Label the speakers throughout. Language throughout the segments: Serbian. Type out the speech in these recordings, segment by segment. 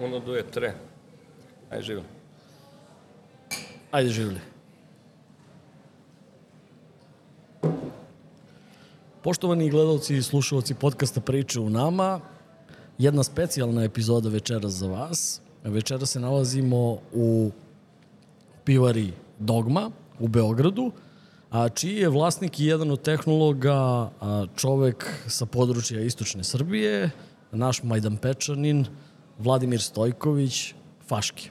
Speaker 1: Uno, due, tre. Ajde, živjeli.
Speaker 2: Ajde, živjeli. Poštovani gledalci i slušalci podcasta Priče u nama, jedna specijalna epizoda večeras za vas. Večera se nalazimo u pivari Dogma u Beogradu, a čiji je vlasnik i jedan od tehnologa čovek sa područja Istočne Srbije, naš Majdan Pečanin, Vladimir Stojković, Faški.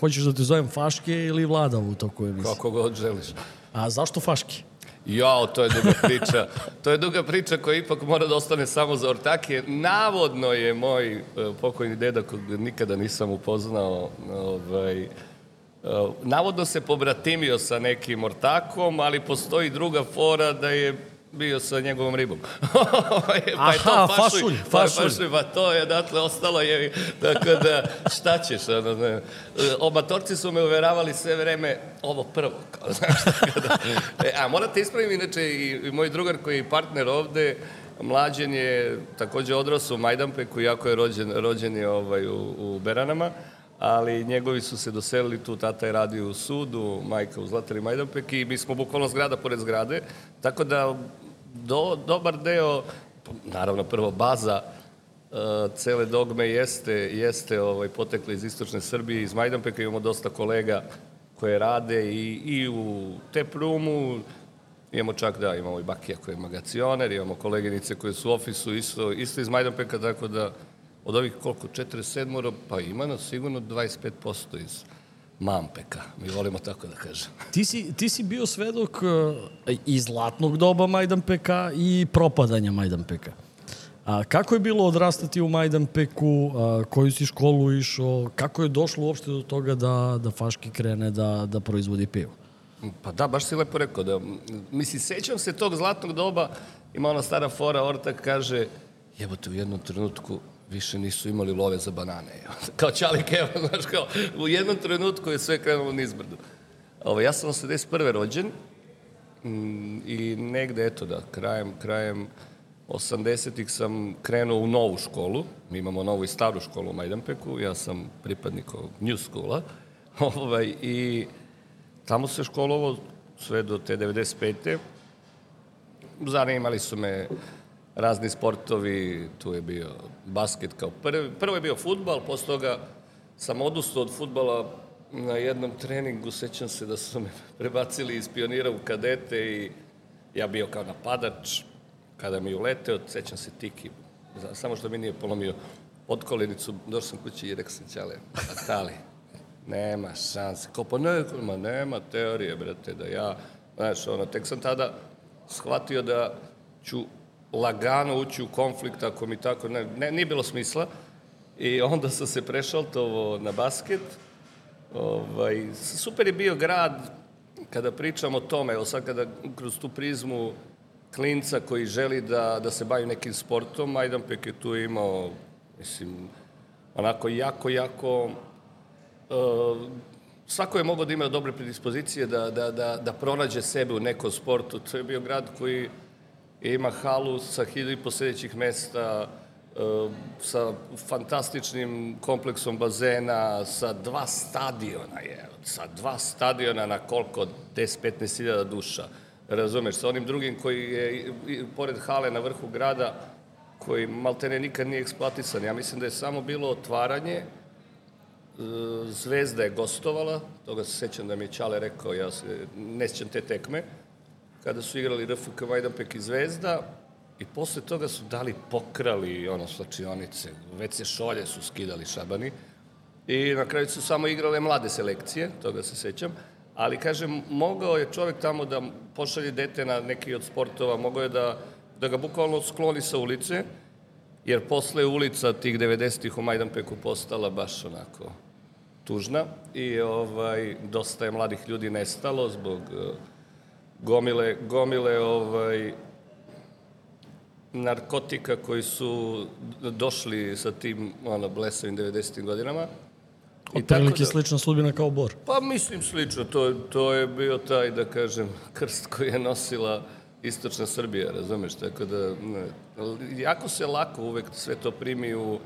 Speaker 2: Hoćeš da te zovem Faške ili Vlada u toku emisije?
Speaker 1: Kako god želiš.
Speaker 2: A zašto Faški?
Speaker 1: Jao, to je duga priča. to je duga priča koja ipak mora da ostane samo za ortake. Navodno je moj uh, pokojni deda, kog nikada nisam upoznao, ovaj, navodno se pobratimio sa nekim ortakom, ali postoji druga fora da je bio sa njegovom ribom. pa je
Speaker 2: Aha, fašulj,
Speaker 1: Pa,
Speaker 2: fašulj.
Speaker 1: fašulj, pa to je odatle ostalo je, tako da šta ćeš, ono, ne. Obatorci su me uveravali sve vreme, ovo prvo, kao, znaš, tako da, e, a morate ispraviti, inače i, i moj drugar koji je partner ovde, mlađen je takođe odrasao u Majdanpeku, iako je rođen, rođen je ovaj, u, u Beranama, ali njegovi su se doselili tu, tata je radio u sudu, majka u Zlatari Majdanpek i mi smo bukvalno zgrada pored zgrade, tako da do, dobar deo, naravno prvo baza uh, cele dogme jeste, jeste ovaj, potekla iz istočne Srbije, iz Majdanpeka. Imamo dosta kolega koje rade i, i u Teprumu, imamo čak da, imamo i Bakija koji je magacioner, imamo koleginice koje su u ofisu isto, isto iz Majdanpeka, tako da od ovih koliko, 47 pa ima nas sigurno 25% iz Mampeka, mi volimo tako da kažem.
Speaker 2: Ti si, ti si bio svedok uh, i zlatnog doba Majdanpeka i propadanja Majdanpeka. A kako je bilo odrastati u Majdanpeku, a, koju si školu išao, kako je došlo uopšte do toga da, da Faški krene da, da proizvodi pivo?
Speaker 1: Pa da, baš si lepo rekao. Da, mislim, sećam se tog zlatnog doba, ima ona stara fora, Ortak kaže, jebote, u jednom trenutku više nisu imali love za banane. kao Čali Keva, znaš, kao, u jednom trenutku je sve krenulo nizbrdo. Ovo, ja sam 81. rođen mm, i negde, eto da, krajem, krajem 80-ih sam krenuo u novu školu. Mi imamo novu i staru školu u Majdanpeku. Ja sam pripadnik ovog New Schoola. ovaj, I tamo se školovo sve do te 95. Zanimali su me razni sportovi, tu je bio basket kao prvi. Prvo je bio futbal, posle toga sam odustao od futbala na jednom treningu, sećam se da su me prebacili iz pionira u kadete i ja bio kao napadač, kada mi uleteo, sećam se Tiki, samo što mi nije polomio podkolinicu, došao sam kući i rekao sam Ćale, Atali, nema šanse. Kao, pa ne, ma nema teorije, brate, da ja, znaš, ono, tek sam tada shvatio da ću lagano ući u konflikt ako mi tako, ne, ne nije bilo smisla. I onda sam se prešaltovo na basket. Ovaj, super je bio grad, kada pričam o tome, evo sad kada kroz tu prizmu klinca koji želi da, da se bavi nekim sportom, Majdanpek je tu imao, mislim, onako jako, jako, uh, svako je mogao da ima dobre predispozicije da, da, da, da pronađe sebe u nekom sportu. To je bio grad koji ima halu sa hiljadu i posledećih mesta, uh, sa fantastičnim kompleksom bazena, sa dva stadiona je, sa dva stadiona na koliko, 10-15 hiljada duša razumeš, sa onim drugim koji je pored hale na vrhu grada, koji maltene nikad nije eksploatisan. Ja mislim da je samo bilo otvaranje, e, Zvezda je gostovala, toga se sećam da mi je Čale rekao, ja se ne sećam te tekme, kada su igrali RFK Majdanpek i Zvezda, i posle toga su dali pokrali ono slačionice, već se šolje su skidali šabani, i na kraju su samo igrale mlade selekcije, toga se sećam, ali kažem, mogao je čovek tamo da pošalje dete na neki od sportova, mogao je da, da ga bukvalno skloni sa ulice, jer posle ulica tih 90-ih u Majdanpeku postala baš onako tužna i ovaj, dosta je mladih ljudi nestalo zbog uh, gomile, gomile ovaj, narkotika koji su došli sa tim ono, blesavim 90. godinama I
Speaker 2: Otprilike
Speaker 1: da-
Speaker 2: slična sudbina kao Bor.
Speaker 1: Pa mislim slično, to, to je bio taj, da kažem, krst koji je nosila istočna Srbija, razumeš, tako da ne, jako se lako uvek sve to primi u,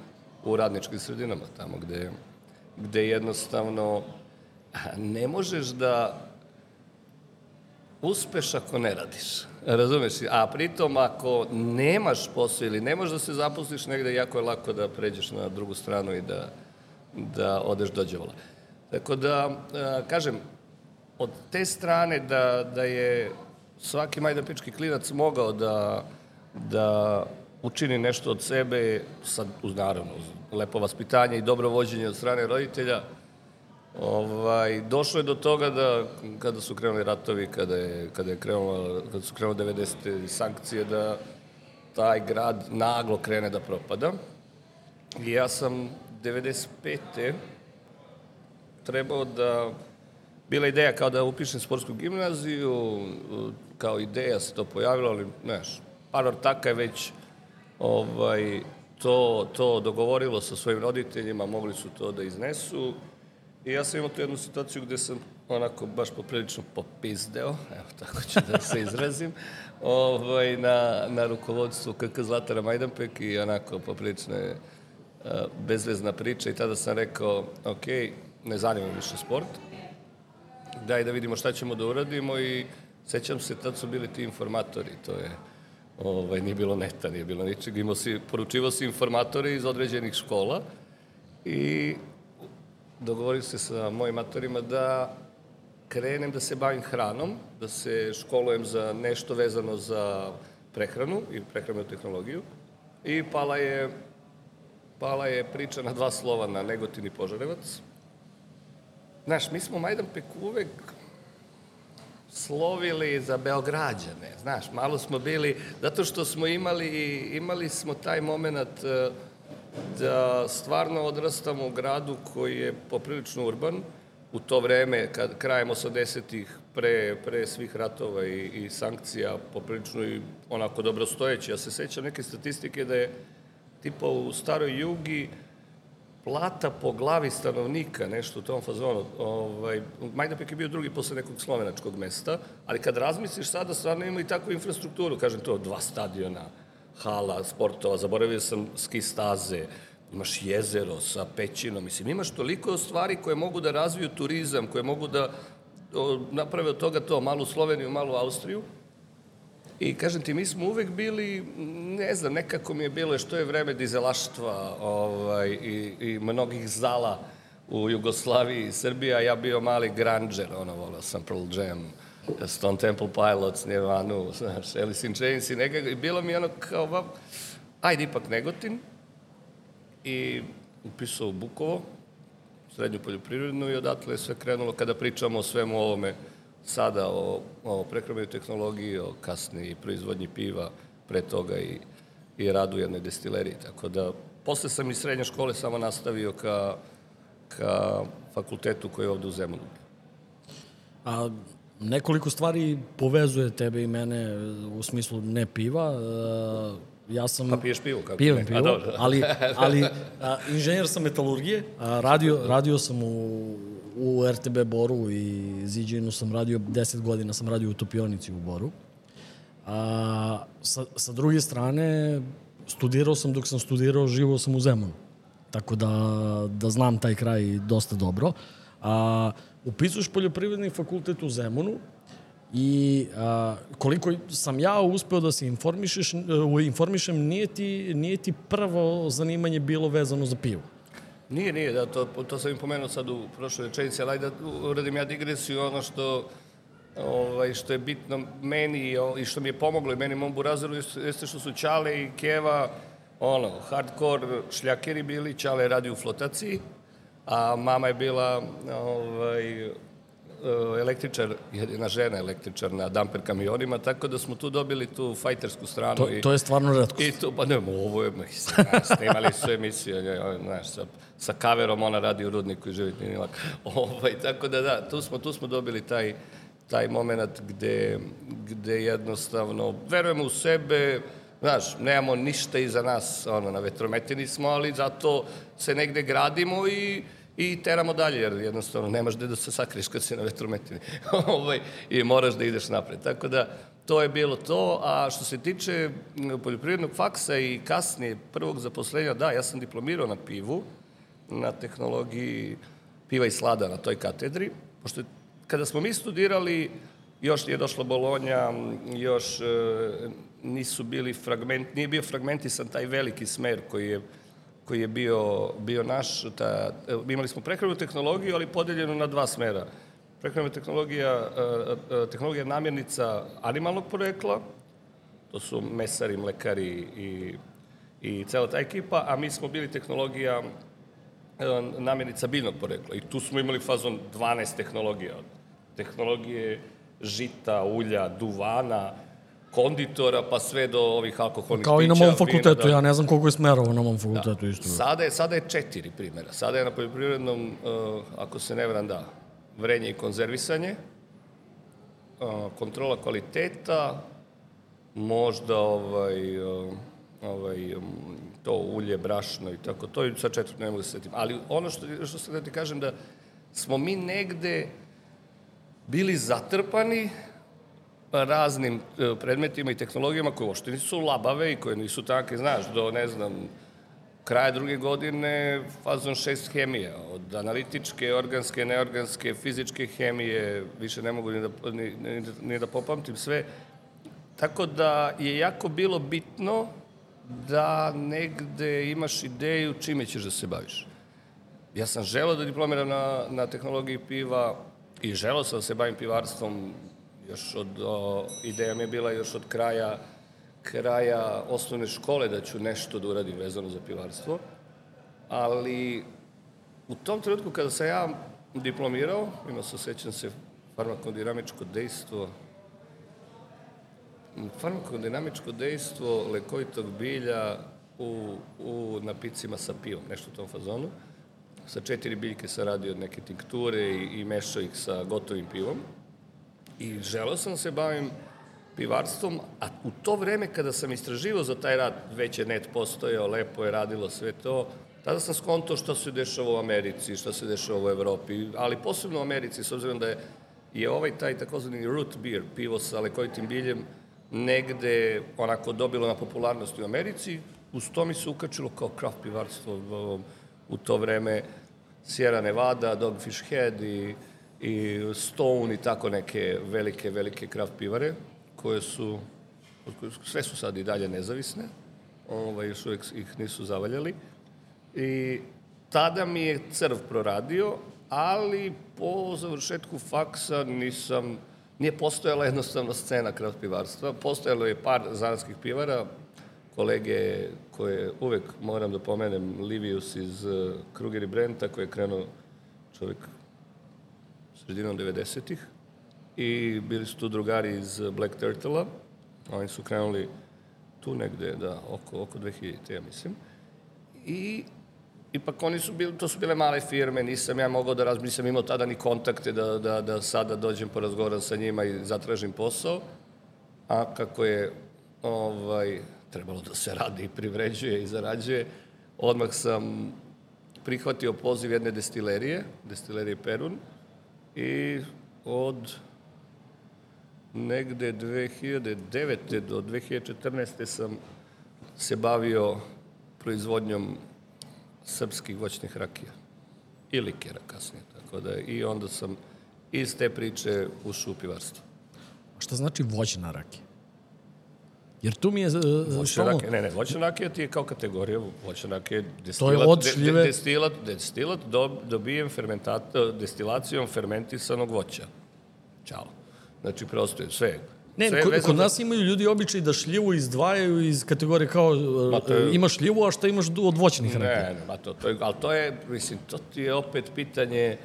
Speaker 1: u radničkim sredinama, tamo gde, gde jednostavno ne možeš da uspeš ako ne radiš. Razumeš? A pritom ako nemaš posao ili ne možeš da se zaposliš negde, jako je lako da pređeš na drugu stranu i da, da odeš do đavola. Tako da, kažem, od te strane da, da je svaki majdanpečki klinac mogao da, da učini nešto od sebe, sad, uz naravno, uz lepo vaspitanje i dobro vođenje od strane roditelja, Ovaj, došlo je do toga da kada su krenuli ratovi, kada, je, kada, je krenula, kada su krenule 90. sankcije, da taj grad naglo krene da propada. I ja sam 95. trebao da... Bila ideja kao da upišem sportsku gimnaziju, kao ideja se to pojavilo, ali, znaš, par ortaka je već ovaj, to, to dogovorilo sa svojim roditeljima, mogli su to da iznesu. I ja sam imao tu jednu situaciju gde sam onako baš poprilično popizdeo, evo tako ću da se izrazim, ovaj, na, na rukovodstvu KK Zlatara Majdanpek i onako poprilično je uh, bezvezna priča i tada sam rekao, ok, ne zanima više sport, daj da vidimo šta ćemo da uradimo i sećam se, tad su bili ti informatori, to je, ovaj, nije bilo neta, nije bilo ničeg, imao si, poručivo si informatore iz određenih škola i dogovorio se sa mojim matorima da krenem da se bavim hranom, da se školujem za nešto vezano za prehranu i prehranu tehnologiju i pala je pala je priča na dva slova na Negotin i Požarevac. Znaš, mi smo Majdanpek uvek slovili za Beograđane, znaš, malo smo bili, zato što smo imali, imali smo taj moment uh, da stvarno odrastamo u gradu koji je poprilično urban, u to vreme, kad, krajem 80-ih, pre, pre svih ratova i, i sankcija, poprilično i onako dobrostojeći. Ja se sećam neke statistike da je tipa u staroj jugi plata po glavi stanovnika, nešto u tom fazonu. Ovaj, Majdanpek je bio drugi posle nekog slovenačkog mesta, ali kad razmisliš sada, stvarno ima i takvu infrastrukturu, kažem to, dva stadiona, hala, sportova, zaboravio sam ski staze, imaš jezero sa pećinom, mislim, imaš toliko stvari koje mogu da razviju turizam, koje mogu da naprave od toga to, malu Sloveniju, malu Austriju. I kažem ti, mi smo uvek bili, ne znam, nekako mi je bilo što je vreme dizelaštva ovaj, i, i mnogih zala u Jugoslaviji i Srbiji, a ja bio mali grandžer, ono, volao sam Pearl Jam, Stone Temple Pilots, Nirvana, znaš, Alice in Chains i nekako, i bilo mi ono kao, va, ajde ipak Negotin, i upisao u Bukovo, srednju poljoprivrednu i odatle je sve krenulo kada pričamo o svemu ovome sada, o, o prehrambenoj tehnologiji, o kasniji proizvodnji piva, pre toga i, i radu u jednoj destileriji. Tako da, posle sam iz srednje škole samo nastavio ka, ka fakultetu koji je ovde u Zemunu.
Speaker 2: A nekoliko stvari povezuje tebe i mene u smislu ne piva. E, Ja sam...
Speaker 1: Pa piješ pivo, kako
Speaker 2: Pijem
Speaker 1: ne? A,
Speaker 2: pivo,
Speaker 1: dobro.
Speaker 2: ali, ali a, inženjer sam metalurgije, a, radio, radio sam u, u RTB Boru i Ziđinu sam radio, 10 godina sam radio u topionici u Boru. A, sa, sa druge strane, studirao sam dok sam studirao, živao sam u Zemunu. Tako da, da znam taj kraj dosta dobro. A, upisuješ poljoprivredni fakultet u Zemunu i a, koliko sam ja uspeo da se informišeš, informišem, nije ti, nije ti prvo zanimanje bilo vezano za pivo.
Speaker 1: Nije, nije, da, to, to sam im pomenuo sad u prošloj rečenici, ali da uradim ja digresiju, ono što, ovaj, što je bitno meni i što mi je pomoglo i meni mom burazeru jeste što su Ćale i Keva ono, hardcore šljakeri bili, Ćale radi u flotaciji, a mama je bila ovaj, električar, jedna žena električar na damper kamionima, tako da smo tu dobili tu fajtersku stranu.
Speaker 2: To,
Speaker 1: i,
Speaker 2: to je stvarno redko.
Speaker 1: I to, pa ne, ovo je, mislim, snimali su emisije, znaš, sa, sa kaverom ona radi u rudniku i živi nije lako. Ovaj, tako da da, tu smo, tu smo dobili taj, taj moment gde, gde jednostavno verujemo u sebe, znaš, nemamo ništa iza nas, ono, na vetrometini smo, ali zato se negde gradimo i i teramo dalje, jer jednostavno nemaš gde da se sakriješ kad si na vetrometini. ovaj, I moraš da ideš napred. Tako da, to je bilo to, a što se tiče poljoprivrednog faksa i kasnije prvog zaposlenja, da, ja sam diplomirao na pivu, na tehnologiji piva i slada na toj katedri, pošto kada smo mi studirali, još nije došla Bolonja, još e, nisu bili fragment, nije bio fragmentisan taj veliki smer koji je koji je bio, bio naš, ta, e, imali smo prehranu tehnologiju, ali podeljenu na dva smera. Prehrana tehnologija, e, tehnologija namjernica animalnog porekla, to su mesari, mlekari i, i cela ta ekipa, a mi smo bili tehnologija namjernica biljnog porekla. I tu smo imali fazon 12 tehnologija. Tehnologije žita, ulja, duvana, konditora, pa sve do ovih alkoholnih
Speaker 2: Kao
Speaker 1: pića.
Speaker 2: i na mom fakultetu,
Speaker 1: da.
Speaker 2: ja ne znam koliko je smerova na mom fakultetu
Speaker 1: da.
Speaker 2: isto.
Speaker 1: Sada je, sada je četiri primjera. Sada je na poljoprivrednom, uh, ako se ne vram, da, vrenje i konzervisanje, uh, kontrola kvaliteta, možda ovaj, uh, ovaj, um, to ulje, brašno i tako, to je sa četvrto ne mogu da se setim. Ali ono što, što sam da ti kažem da smo mi negde bili zatrpani raznim e, predmetima i tehnologijama koje uopšte nisu labave i koje nisu takve, znaš, do, ne znam, kraja druge godine fazon 6 hemija, od analitičke, organske, neorganske, fizičke hemije, više ne mogu ni da, ni, ni, ni da popamtim sve. Tako da je jako bilo bitno da negde imaš ideju čime ćeš da se baviš. Ja sam želeo da diplomiram na, na tehnologiji piva i želeo sam da se bavim pivarstvom još od, o, ideja mi je bila još od kraja kraja osnovne škole da ću nešto da uradim vezano za pivarstvo, ali u tom trenutku kada sam ja diplomirao, imao sam, sećam se, farmakodinamičko dejstvo, farmakodinamičko dejstvo lekovitog bilja u, u napicima sa pivom, nešto u tom fazonu. Sa četiri biljke sam radio neke tinkture i, i mešao ih sa gotovim pivom. I želeo sam da se bavim pivarstvom, a u to vreme kada sam istraživao za taj rad, već je net postojao, lepo je radilo sve to, tada sam skontao šta se dešava u Americi, šta se dešava u Evropi, ali posebno u Americi, s obzirom da je, je ovaj taj takozvani root beer, pivo sa lekovitim biljem, negde onako dobilo na popularnosti u Americi, uz to mi se ukačilo kao craft pivarstvo u to vreme Sierra Nevada, Dogfish Head i i Stone i tako neke velike, velike kraft pivare, koje su, sve su sad i dalje nezavisne, ovaj, još uvijek ih nisu zavaljali. I tada mi je crv proradio, ali po završetku faksa nisam, nije postojala jednostavno scena kraft pivarstva. Postojalo je par zanatskih pivara, kolege koje uvek moram da pomenem, Livius iz uh, Kruger i Brenta, koji je krenuo čovjek sredinom 90-ih i bili su tu drugari iz Black Turtle-a. Oni su krenuli tu negde, da, oko, oko 2000, ja mislim. I ipak oni su bili, to su bile male firme, nisam ja mogao da razmišljam, nisam imao tada ni kontakte da, da, da sada dođem porazgovaram sa njima i zatražim posao. A kako je ovaj, trebalo da se radi i privređuje i zarađuje, odmah sam prihvatio poziv jedne destilerije, destilerije Perun, i od negde 2009. do 2014. sam se bavio proizvodnjom srpskih voćnih rakija i likera kasnije. Tako da, I onda sam iz te priče ušao u pivarstvo.
Speaker 2: Šta znači voćna rakija? Jer tu mi je... Uh,
Speaker 1: voćna stalno... rakija, ne, ne, voćna rakija ti je kao kategorija, voćna rakija je
Speaker 2: destilat, to je od šljive... de,
Speaker 1: destilat, destilat do, dobijem fermentat, destilacijom fermentisanog voća. Ćao. Znači, prosto je sve.
Speaker 2: Ne, sve kod, kod nas imaju ljudi običaj da šljivu izdvajaju iz kategorije kao ma je, imaš šljivu, a šta imaš od voćnih rakija?
Speaker 1: Ne, ne, ma to, to je, ali to je, mislim, to ti je opet pitanje,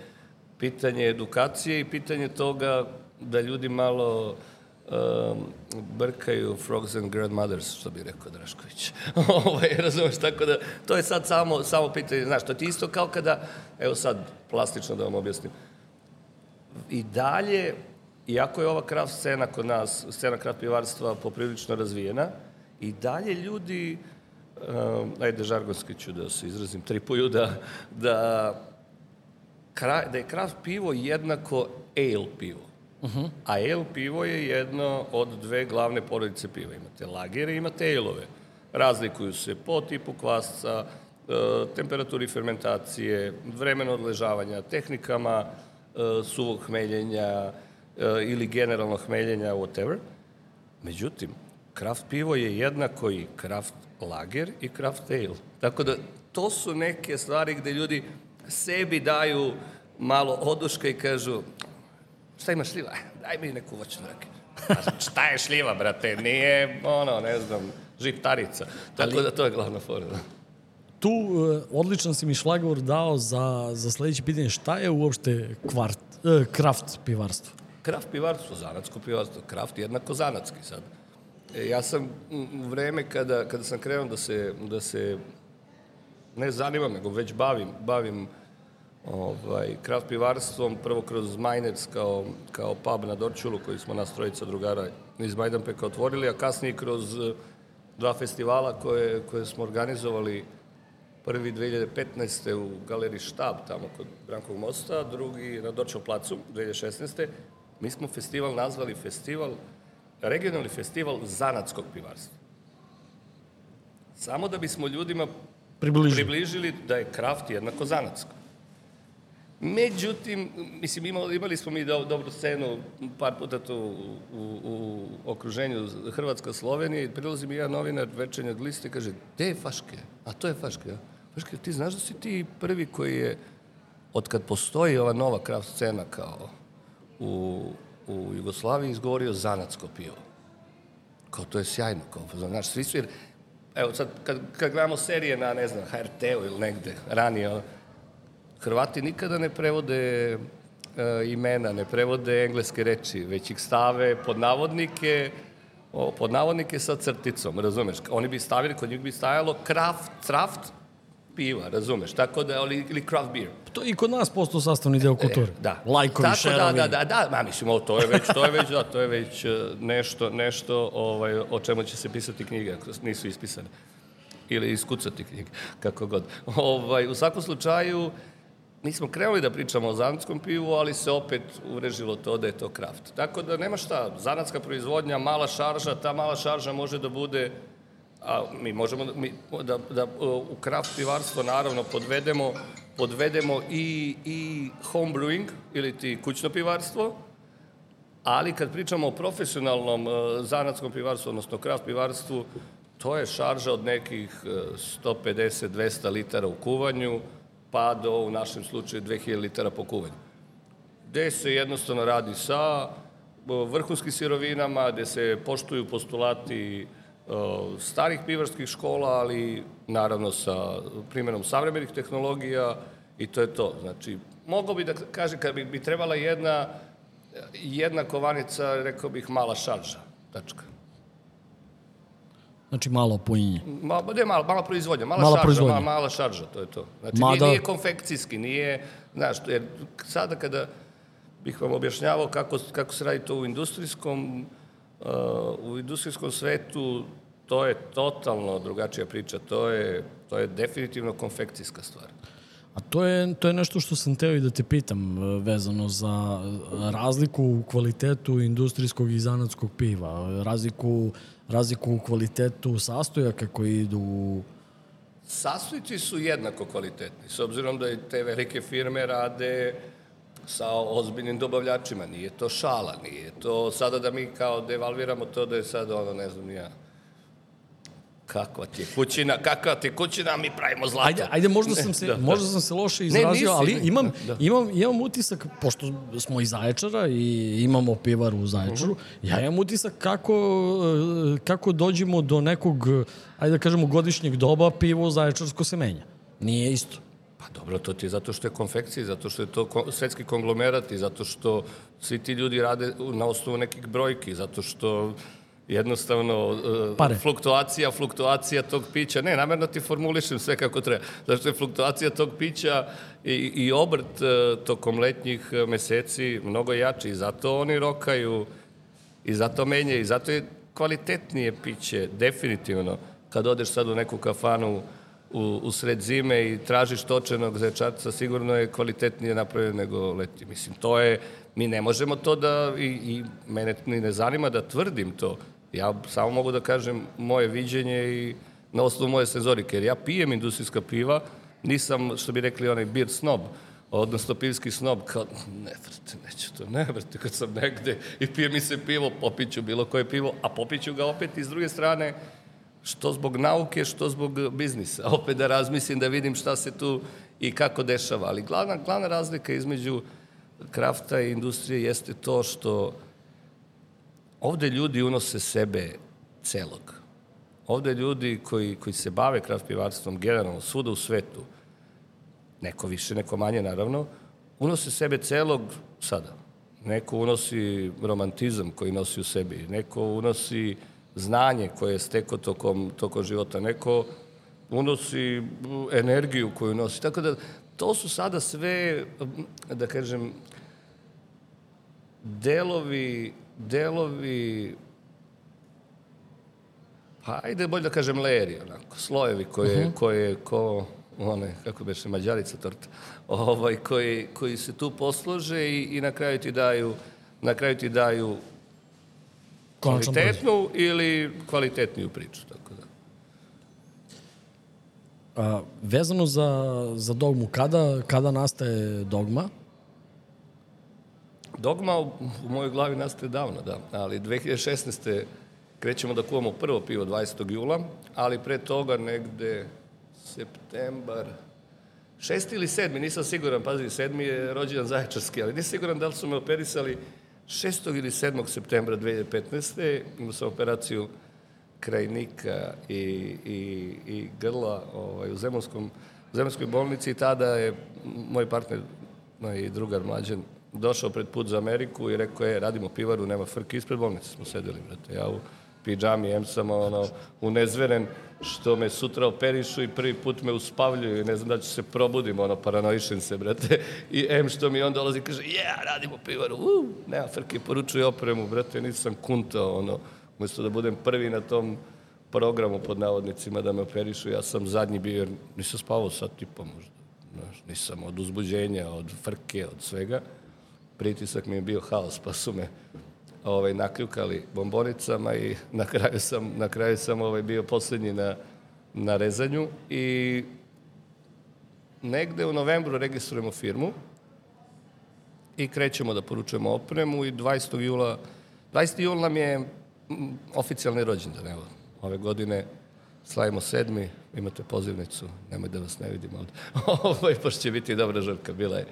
Speaker 1: pitanje edukacije i pitanje toga da ljudi malo um, brkaju frogs and grandmothers, što bi rekao Drašković. ovaj, razumeš, tako da, to je sad samo, samo pitanje, znaš, to ti isto kao kada, evo sad, plastično da vam objasnim, i dalje, iako je ova kraft scena kod nas, scena kraft pivarstva poprilično razvijena, i dalje ljudi, um, ajde žargonski ću da se izrazim, tripuju da, da da je kraft pivo jednako ale pivo. Uh -huh. A ale pivo je jedno od dve glavne porodice piva. Imate lagere imate ale-ove. Razlikuju se po tipu kvasca, e, temperaturi fermentacije, vremena odležavanja, tehnikama e, suvog hmeljenja e, ili generalno hmeljenja, whatever. Međutim, kraft pivo je jednako i kraft lager i kraft ale. Tako da to su neke stvari gde ljudi sebi daju malo oduška i kažu šta ima šljiva? Daj mi neku voćnu rakiju. šta je šljiva, brate? Nije, ono, ne znam, žitarica. Tako Ali... da to je glavna fora. Da.
Speaker 2: Tu uh, odličan si mi šlagvor dao za, za sledeće pitanje. Šta je uopšte kvart, uh, kraft pivarstvo?
Speaker 1: Kraft pivarstvo, zanatsko pivarstvo. Kraft jednako zanatski sad. E, ja sam u vreme kada, kada sam krenuo da se, da se ne zanimam, nego već bavim, bavim ovaj, kraft pivarstvom, prvo kroz Majnec kao, kao pub na Dorčulu koji smo nas trojica drugara iz Majdanpeka otvorili, a kasnije kroz eh, dva festivala koje, koje smo organizovali prvi 2015. u galeriji Štab tamo kod Brankovog mosta, drugi na Dorčev placu 2016. Mi smo festival nazvali festival, regionalni festival zanatskog pivarstva. Samo da bismo ljudima približili, približili da je kraft jednako zanatsko. Međutim, mislim, imali, imali smo mi do, dobru scenu par puta tu u, u, okruženju Hrvatska-Slovenija i prilazi mi jedan novinar večernjeg lista i kaže, gde je Faške? A to je Faške, ja? Faške, ti znaš da si ti prvi koji je, od kad postoji ova nova kraft scena kao u, u Jugoslaviji, izgovorio zanatsko pivo. Kao, to je sjajno, kao, znaš, svi su, jer, evo sad, kad, kad gledamo serije na, ne znam, HRT-u ili negde, ranije, Hrvati nikada ne prevode e, imena, ne prevode engleske reči, već ih stave pod navodnike, o, pod navodnike sa crticom, razumeš? Oni bi stavili, kod njih bi stajalo kraft, craft piva, razumeš? Tako da, ili, ili craft beer.
Speaker 2: To i kod nas postao sastavni deo kulture. E,
Speaker 1: da.
Speaker 2: Lajkovi,
Speaker 1: Tako
Speaker 2: šerovi.
Speaker 1: Da, da, da, da, ma mislim, ovo, to je već, to je već, da, to je već e, nešto, nešto ovaj, o čemu će se pisati knjige, ako nisu ispisane. Ili iskucati knjige, kako god. Ovaj, u svakom slučaju, mi smo krenuli da pričamo o zanatskom pivu, ali se opet uvrežilo to da je to kraft. Tako da nema šta, zanatska proizvodnja, mala šarža, ta mala šarža može da bude a mi možemo mi, da, da u kraft pivarstvo naravno podvedemo podvedemo i, i home brewing ili ti kućno pivarstvo, ali kad pričamo o profesionalnom uh, zanatskom pivarstvu, odnosno kraft pivarstvu, to je šarža od nekih 150-200 litara u kuvanju, pa do, u našem slučaju, 2000 litara po kuvanju. Gde se jednostavno radi sa vrhunskim sirovinama, gde se poštuju postulati starih pivarskih škola, ali naravno sa primjenom savremenih tehnologija i to je to. Znači, mogo bi da kaže, kad bi, bi trebala jedna, jedna kovanica, rekao bih mala šarža, tačka.
Speaker 2: Znači malo poinje.
Speaker 1: Ma, ne, malo, mala proizvodnja, mala, mala šarža, proizvodnja. Mala, mala šarža, to je to. Znači Mada... nije, nije konfekcijski, nije, znaš, jer sada kada bih vam objašnjavao kako, kako se radi to u industrijskom, uh, u industrijskom svetu, to je totalno drugačija priča, to je, to je definitivno konfekcijska stvar.
Speaker 2: A to je, to je nešto što sam teo i da te pitam uh, vezano za razliku u kvalitetu industrijskog i zanatskog piva, razliku razliku u kvalitetu sastojaka koji idu
Speaker 1: Sastojci su jednako kvalitetni, s obzirom da te velike firme rade sa ozbiljnim dobavljačima. Nije to šala, nije to sada da mi kao devalviramo to da je sad ono, ne znam, ja, kakva ti je kućina, kakva ti je kućina, mi pravimo zlato.
Speaker 2: Ajde, ajde možda sam se, da, da. možda sam se loše izrazio, ne, nisi, ali imam, da. imam, imam utisak, pošto smo iz Zaječara i imamo pivaru u Zaječaru, uh -huh. ja imam utisak kako, kako dođemo do nekog, ajde da kažemo, godišnjeg doba pivo Zaječarsko se menja. Nije isto.
Speaker 1: Pa dobro, to ti je zato što je konfekcija, zato što je to svetski konglomerat i zato što svi ti ljudi rade na osnovu nekih brojki, zato što jednostavno e, Pare. fluktuacija, fluktuacija tog pića, ne, namerno ti formulišem sve kako treba, zašto je fluktuacija tog pića i, i obrt e, tokom letnjih meseci mnogo jači i zato oni rokaju i zato menjaju i zato je kvalitetnije piće, definitivno, kad odeš sad u neku kafanu u, u, u sred zime i tražiš točenog zečarca, sigurno je kvalitetnije napravljen nego leti. Mislim, to je, mi ne možemo to da, i, i mene ni ne zanima da tvrdim to. Ja samo mogu da kažem moje viđenje i na osnovu moje senzorike, jer ja pijem industrijska piva, nisam, što bi rekli, onaj beer snob, odnosno pivski snob, kao, ne vrte, neću to, ne vrte, kad sam negde i pije mi se pivo, popiću bilo koje pivo, a popiću ga opet i s druge strane, što zbog nauke, što zbog biznisa. Opet da razmislim, da vidim šta se tu i kako dešava. Ali glavna, glavna razlika između krafta i industrije jeste to što ovde ljudi unose sebe celog. Ovde ljudi koji, koji se bave kraft pivarstvom generalno, svuda u svetu, neko više, neko manje naravno, unose sebe celog sada. Neko unosi romantizam koji nosi u sebi, neko unosi znanje koje je steko tokom, tokom života, neko unosi energiju koju nosi. Tako da, to su sada sve, da kažem, delovi, delovi pa ajde bolje da kažem layeri, onako, slojevi koje, uh -huh. koje ko, one, kako beše, mađarica torta, ovaj, koji, koji se tu poslože i, i na kraju ti daju, na kraju ti daju kvalitetnu ili kvalitetniju priču, tako da.
Speaker 2: A, vezano za, za dogmu, kada, kada nastaje dogma?
Speaker 1: Dogma u, u mojoj glavi nastaje davno, da, ali 2016 krećemo da kuvamo prvo pivo 20. jula, ali pre toga negde septembar, šesti ili sedmi, nisam siguran, pazi, sedmi je rođendan Zaječarski, ali nisam siguran da li su me operisali 6. ili 7. septembra 2015. imao sam operaciju krajnika i, i, i grla ovaj, u Zemunskom, u Zemunskoj bolnici i tada je moj partner i drugar mlađan došao pred put za Ameriku i rekao je radimo pivaru, nema frke, ispred bolnice smo sedeli, brate. Ja u pidžami, em sam ono, unezveren što me sutra operišu i prvi put me uspavljuju i ne znam da ću se probudim, ono, paranoišem se, brate. I em što mi on dolazi i kaže, yeah, radimo pivaru, uh, nema frke, poručuje opremu, brate, nisam kuntao, ono, umesto da budem prvi na tom programu pod navodnicima da me operišu, ja sam zadnji bio, jer nisam spavao sad tipa možda, znaš, nisam od uzbuđenja, od frke, od svega. Pritisak mi je bio haos, pa su me ovaj, nakljukali bombonicama i na kraju sam, na kraju sam ovaj, bio poslednji na, na rezanju i negde u novembru registrujemo firmu i krećemo da poručujemo opremu i 20. jula 20. jula nam je oficijalni rođendan, evo, ove godine slavimo sedmi, imate pozivnicu, nemoj da vas ne vidim ovde. Ovo, pošto će biti dobra žrka, bila je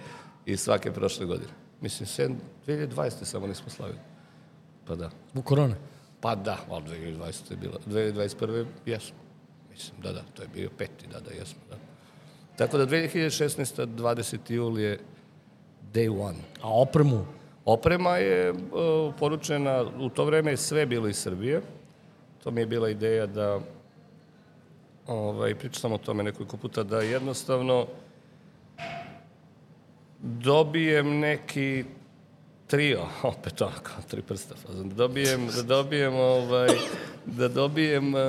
Speaker 1: i svake prošle godine. Mislim, 2020. samo nismo slavili. Pa da.
Speaker 2: U korone?
Speaker 1: Pa da, ali 2020. je bilo. 2021. jesmo. Mislim, da, da, to je bio peti, da, da, jesmo, da. Tako da 2016. 20. jul je day one.
Speaker 2: A opremu?
Speaker 1: Oprema je uh, poručena, u to vreme je sve bilo iz Srbije. To mi je bila ideja da, ovaj, pričao sam o tome nekoliko puta, da jednostavno dobijem neki trio, opet ono kao tri prsta, da dobijem, da dobijem, ovaj, da dobijem uh,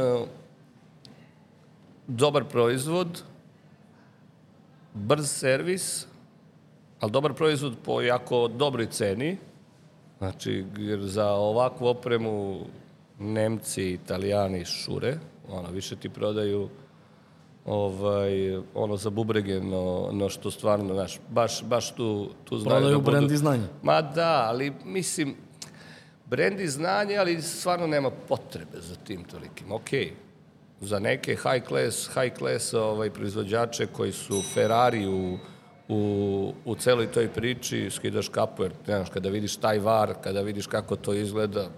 Speaker 1: dobar proizvod, brz servis, ali dobar proizvod po jako dobroj ceni, znači, jer za ovakvu opremu Nemci, Italijani šure, ono, više ti prodaju ovaj, ono za bubrege, no, no što stvarno, znaš, baš, baš tu, tu znaju
Speaker 2: Prodaju da budu... brand i znanje.
Speaker 1: Ma da, ali mislim, brand i znanje, ali stvarno nema potrebe za tim tolikim. Okej, okay. za neke high class, high class ovaj, proizvođače koji su Ferrari u, u, u celoj toj priči, skidaš kapu, jer, znaš, kada vidiš taj var, kada vidiš kako to izgleda,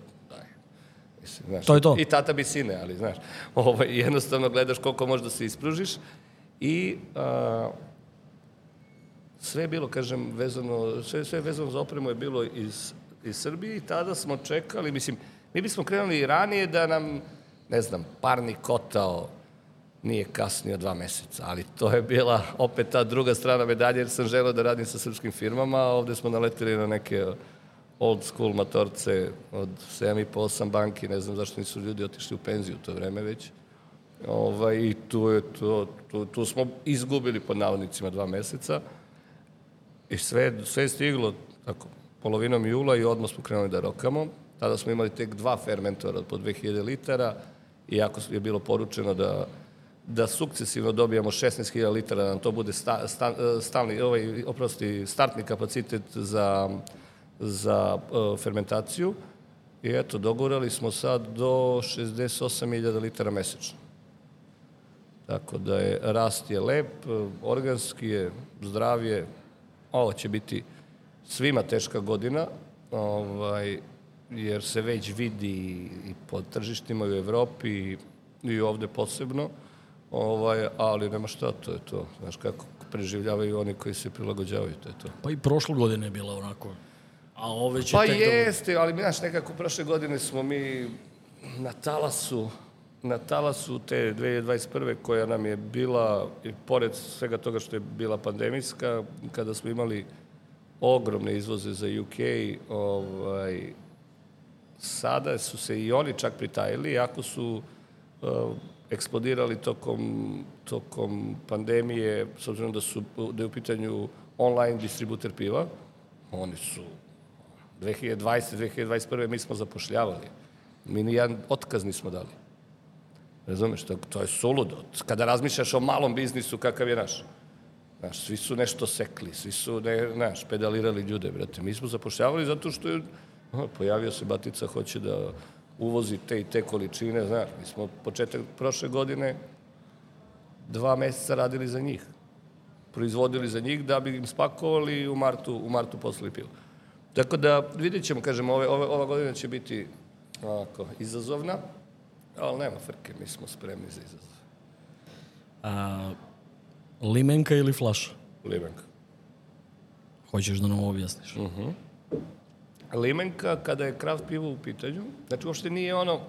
Speaker 1: Mislim, znaš,
Speaker 2: to je to.
Speaker 1: I tata bi sine, ali znaš, ovaj, jednostavno gledaš koliko možeš da se ispružiš i a, sve je bilo, kažem, vezano, sve, sve vezano za opremu je bilo iz, iz Srbije i tada smo čekali, mislim, mi bismo krenuli i ranije da nam, ne znam, parni kotao nije kasnio dva meseca, ali to je bila opet ta druga strana medalje, jer sam želeo da radim sa srpskim firmama, a ovde smo naletili na neke old school motorce od 7,5-8 banki, ne znam zašto nisu ljudi otišli u penziju u to vreme već. Ovaj, I tu, je, to, tu, tu smo izgubili pod navodnicima dva meseca. I sve, sve je stiglo tako, polovinom jula i odmah smo krenuli da rokamo. Tada smo imali tek dva fermentora po 2000 litara, iako je bilo poručeno da da sukcesivno dobijamo 16.000 litara, da nam to bude sta, sta, stalni, ovaj, oprosti, startni kapacitet za, za uh, fermentaciju. I eto, dogurali smo sad do 68.000 litara mesečno. Tako da je, rast je lep, organski je, zdravije, ovo će biti svima teška godina, ovaj, jer se već vidi i po tržištima u Evropi i ovde posebno, ovaj, ali nema šta, to je to. Znaš kako preživljavaju oni koji se prilagođavaju, to je to.
Speaker 2: Pa i prošle godine je bila onako, a ove će
Speaker 1: Pa
Speaker 2: tek da-
Speaker 1: jeste, ali znaš, nekako prošle godine smo mi na talasu na talasu te 2021. koja nam je bila, i pored svega toga što je bila pandemijska, kada smo imali ogromne izvoze za UK, ovaj, sada su se i oni čak pritajili, iako su uh, eksplodirali tokom, tokom pandemije, s obzirom da, su, da je u pitanju online distributer piva, oni su 2020. 2021. mi smo zapošljavali. Mi ni jedan otkaz nismo dali. Razumeš, to, to je suludo. Kada razmišljaš o malom biznisu kakav je naš, Znaš, svi su nešto sekli, svi su, ne, znaš, pedalirali ljude, brate. Mi smo zapošljavali zato što je, aha, pojavio se Batica, hoće da uvozi te i te količine, znaš. Mi smo početak prošle godine dva meseca radili za njih. Proizvodili za njih da bi im spakovali i u martu, u martu poslali pivo. Tako da vidjet ćemo, kažem, ove, ove, ova godina će biti ovako, izazovna, ali nema frke, mi smo spremni za izazov.
Speaker 2: A, limenka ili flaša?
Speaker 1: Limenka.
Speaker 2: Hoćeš da nam objasniš?
Speaker 1: Mhm. Limenka, kada je kraft pivo u pitanju, znači uopšte nije ono,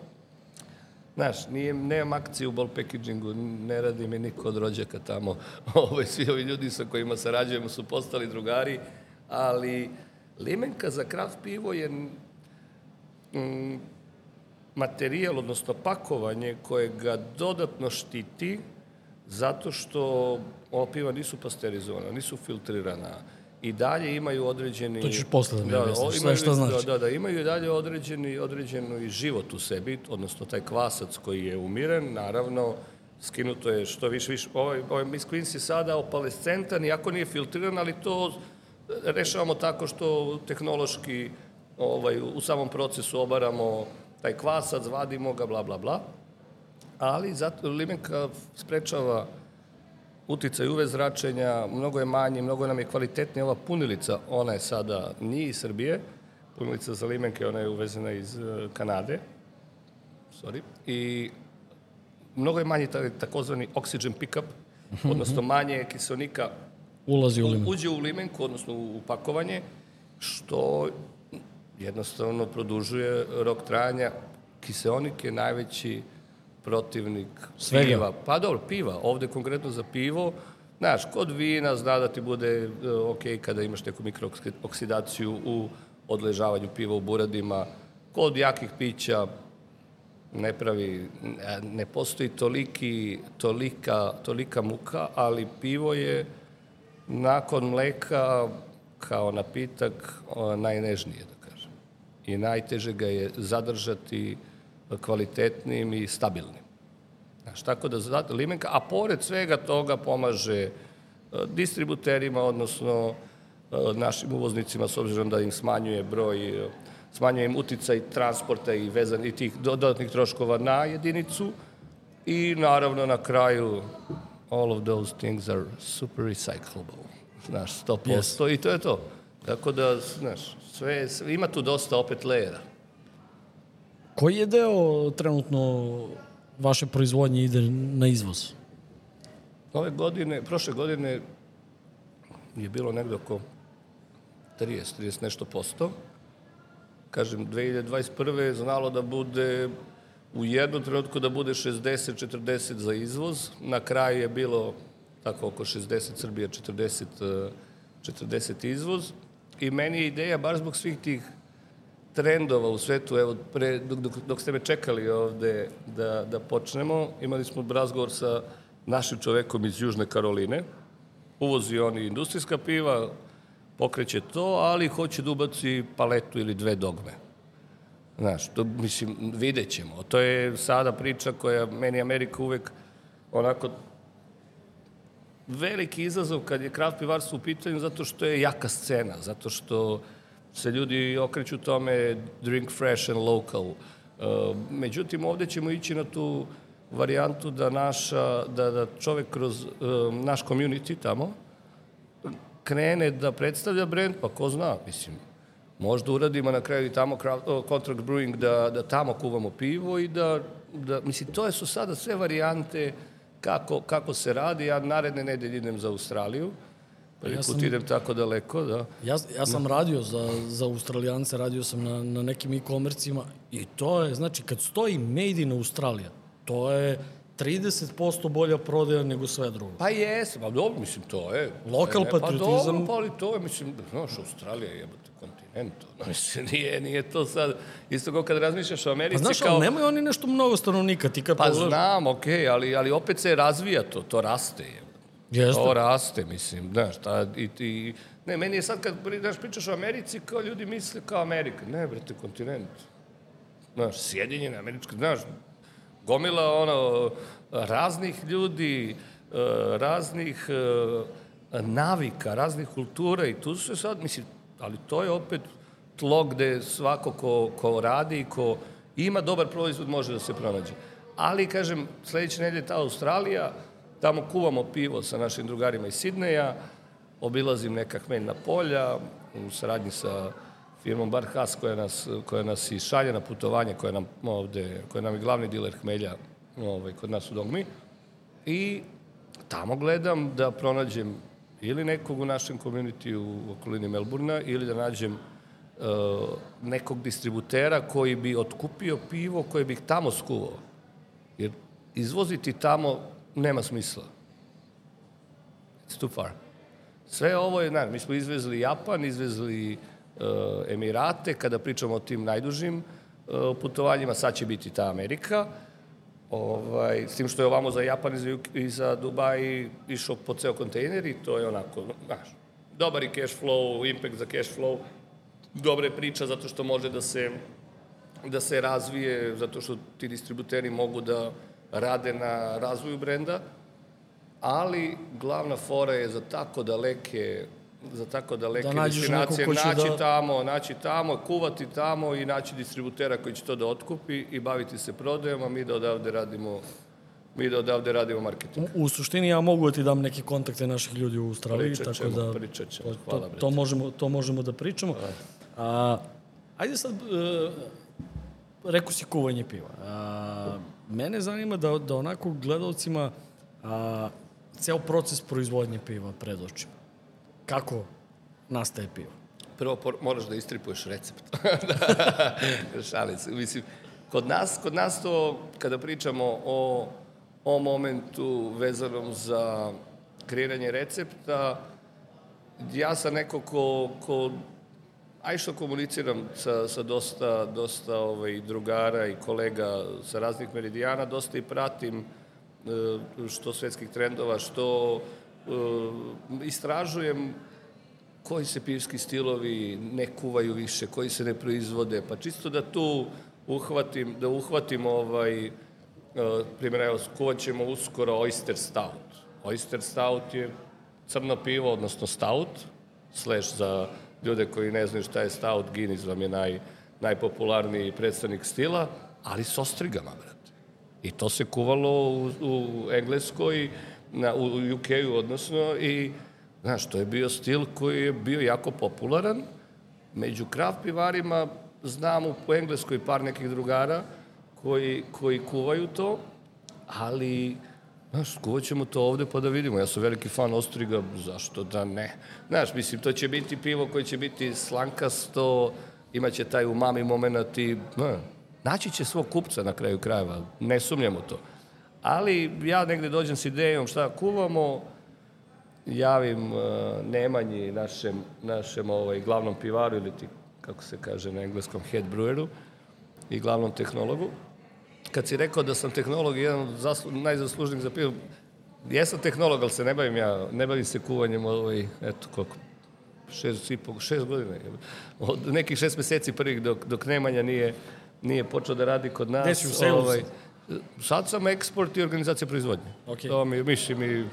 Speaker 1: znaš, nije, nemam akciju u ball packagingu, ne radi mi niko od rođaka tamo, Ove, svi ovi ljudi sa kojima sarađujemo su postali drugari, ali limenka za kraft pivo je mm, materijal, odnosno pakovanje koje ga dodatno štiti zato što ova piva nisu pasterizovana, nisu filtrirana i dalje imaju određeni...
Speaker 2: To ćeš posle da mi objasniš,
Speaker 1: o-
Speaker 2: sve šta znači.
Speaker 1: Da, da, da, imaju i dalje određeni, određeni život u sebi, odnosno taj kvasac koji je umiren, naravno, skinuto je što više, više, ovaj, ovaj Miss Queens je sada opalescentan, iako nije filtriran, ali to rešavamo tako što tehnološki ovaj, u samom procesu obaramo taj kvasac, vadimo ga, bla, bla, bla. Ali zato limenka sprečava uticaj UV zračenja, mnogo je manji, mnogo nam je kvalitetnija. Ova punilica, ona je sada nije iz Srbije, punilica za limenke, ona je uvezena iz eh, Kanade, sorry, i mnogo je manji taj takozvani oxygen pickup, odnosno manje kiselnika
Speaker 2: Ulazi u limenku.
Speaker 1: uđe u limenku, odnosno u pakovanje, što jednostavno produžuje rok trajanja. Kiseonik je najveći protivnik
Speaker 2: Svega.
Speaker 1: piva. Pa dobro, piva. Ovde konkretno za pivo, znaš, kod vina zna da ti bude e, ok kada imaš neku mikrooksidaciju u odležavanju piva u buradima. Kod jakih pića ne pravi, ne- ne postoji toliki, tolika, tolika muka, ali pivo je nakon mleka kao napitak najnežnije, da kažem. I najteže ga je zadržati kvalitetnim i stabilnim. Znaš, tako da zato limenka, a pored svega toga pomaže e, distributerima, odnosno e, našim uvoznicima, s obzirom da im smanjuje broj, e, smanjuje im uticaj transporta i vezan i tih dodatnih troškova na jedinicu i naravno na kraju all of those things are super recyclable. Znaš, 100% yes. i to je to. Tako da, znaš, sve, sve, ima tu dosta opet lejera.
Speaker 2: Koji je deo trenutno vaše proizvodnje ide na izvoz?
Speaker 1: Ove godine, prošle godine je bilo negde oko 30, 30 nešto posto. Kažem, 2021. je znalo da bude u jednom trenutku da bude 60-40 za izvoz. Na kraju je bilo tako oko 60 Srbija, 40, eh, 40 izvoz. I meni je ideja, baš zbog svih tih trendova u svetu, evo, pre, dok, dok, dok ste me čekali ovde da, da počnemo, imali smo razgovor sa našim čovekom iz Južne Karoline, uvozi oni industrijska piva, pokreće to, ali hoće da ubaci paletu ili dve dogme. Znaš, to, mislim, vidjet ćemo. To je sada priča koja meni Amerika uvek onako veliki izazov kad je kraft pivarstvo u pitanju zato što je jaka scena, zato što se ljudi okreću tome drink fresh and local. Uh, međutim, ovde ćemo ići na tu varijantu da, naša, da, da čovek kroz uh, naš community tamo krene da predstavlja brend, pa ko zna, mislim, možda uradimo na kraju i tamo contract brewing da, da tamo kuvamo pivo i da, da mislim, to su sada sve varijante kako, kako se radi. Ja naredne nedelje idem za Australiju, Prvi ja put idem tako daleko, da.
Speaker 2: Ja, ja sam no. radio za, za Australijance, radio sam na, na nekim e-komercima i to je, znači, kad stoji Made in Australia, to je 30% bolja prodaja nego sve drugo.
Speaker 1: Pa jes, pa dobro, mislim, to je.
Speaker 2: Lokal ne, patriotizam. Pa dobro,
Speaker 1: pa ali to je, mislim, znaš, Australija je jebate kontinent, no, mislim, nije, nije to sad, isto kao kad razmišljaš o Americi,
Speaker 2: pa znaš,
Speaker 1: kao...
Speaker 2: ali nemaju oni nešto mnogo stanovnika, ti kad
Speaker 1: Pa pogledaš... znam, okej, okay, ali, ali opet se razvija to, to raste, je.
Speaker 2: Jeste.
Speaker 1: To raste, mislim, znaš, ta, i, i, ne, meni je sad kad znaš, pričaš o Americi, kao ljudi misle kao Amerika. Ne, brate, kontinent. Znaš, Sjedinjene američke, znaš, gomila ono, raznih ljudi, e, raznih e, navika, raznih kultura i tu se sad, mislim, ali to je opet tlo gde svako ko, ko radi i ko ima dobar proizvod može da se pronađe. Ali, kažem, sledeće nedelje ta Australija, tamo kuvamo pivo sa našim drugarima iz Sidneja, obilazim neka hmeljna polja u saradnji sa firmom Bar Has koja nas, koja nas i šalje na putovanje, koja nam ovde, koja nam je glavni diler hmelja ovaj, kod nas u Dogmi. I tamo gledam da pronađem ili nekog u našem community u okolini Melburna ili da nađem uh, nekog distributera koji bi otkupio pivo koje bih tamo skuvao. Jer izvoziti tamo nema smisla. It's too far. Sve ovo je, znači, mi smo izvezli Japan, izvezli uh, Emirate, kada pričamo o tim najdužim uh, putovanjima, sad će biti ta Amerika, Ovaj, s tim što je ovamo za Japan i za, i za Dubaj išao po ceo kontejner i to je onako, znaš, dobar i cash flow, impact za cash flow, dobre priča zato što može da se da se razvije, zato što ti distributeri mogu da rade na razvoju brenda, ali glavna fora je za tako daleke za tako daleke da destinacije, naći da... tamo, naći tamo, kuvati tamo i naći distributera koji će to da otkupi i baviti se prodajom, a mi da odavde radimo mi da odavde radimo marketing.
Speaker 2: U, u suštini ja mogu da ti dam neke kontakte naših ljudi u Australiji,
Speaker 1: pričat
Speaker 2: ćemo,
Speaker 1: tako da pričat ćemo. Hvala,
Speaker 2: to, to, možemo, to možemo da pričamo. A, ajde sad, uh, rekao si kuvanje piva. A, mene zanima da, da onako gledalcima a, ceo proces proizvodnje piva pred očima kako nastaje pivo?
Speaker 1: Prvo moraš da istripuješ recept. Se. Mislim, kod nas, kod nas to, kada pričamo o, o momentu vezanom za kreiranje recepta, ja sam neko ko, ko aj što komuniciram sa, sa dosta, dosta ovaj, drugara i kolega sa raznih meridijana, dosta i pratim e, što svetskih trendova, što uh, istražujem koji se pivski stilovi ne kuvaju više, koji se ne proizvode, pa čisto da tu uhvatim, da uhvatim ovaj, uh, primjer, evo, kuvat ćemo uskoro Oyster Stout. Oyster Stout je crno pivo, odnosno stout, slash za ljude koji ne znaju šta je stout, Guinness vam je naj, najpopularniji predstavnik stila, ali s ostrigama, brate. I to se kuvalo u, u Engleskoj, na, u UK-u, odnosno, i, znaš, to je bio stil koji je bio jako popularan. Među kraft pivarima znam u Engleskoj par nekih drugara koji, koji kuvaju to, ali, znaš, kuvat ćemo to ovde pa da vidimo. Ja sam veliki fan Ostriga, zašto da ne? Znaš, mislim, to će biti pivo koje će biti slankasto, imaće taj umami moment i, ne, naći će svog kupca na kraju krajeva, ne sumnjamo to. Ali ja negde dođem s idejom šta kuvamo, javim uh, Nemanji, našem, našem ovaj, glavnom pivaru ili ti kako se kaže na engleskom, head breweru i glavnom tehnologu. Kad si rekao da sam tehnolog i jedan od zaslu, najzaslužnijih za pivo, jesam tehnolog, ali se ne bavim ja, ne bavim se kuvanjem ovaj, eto koliko, šest, i po, šest godina. Od nekih šest meseci prvih dok, dok Nemanja nije, nije počeo da radi kod nas.
Speaker 2: Gde si u
Speaker 1: ovaj, sad sam eksport i organizacija proizvodnje.
Speaker 2: Okej.
Speaker 1: To mi, mislim, i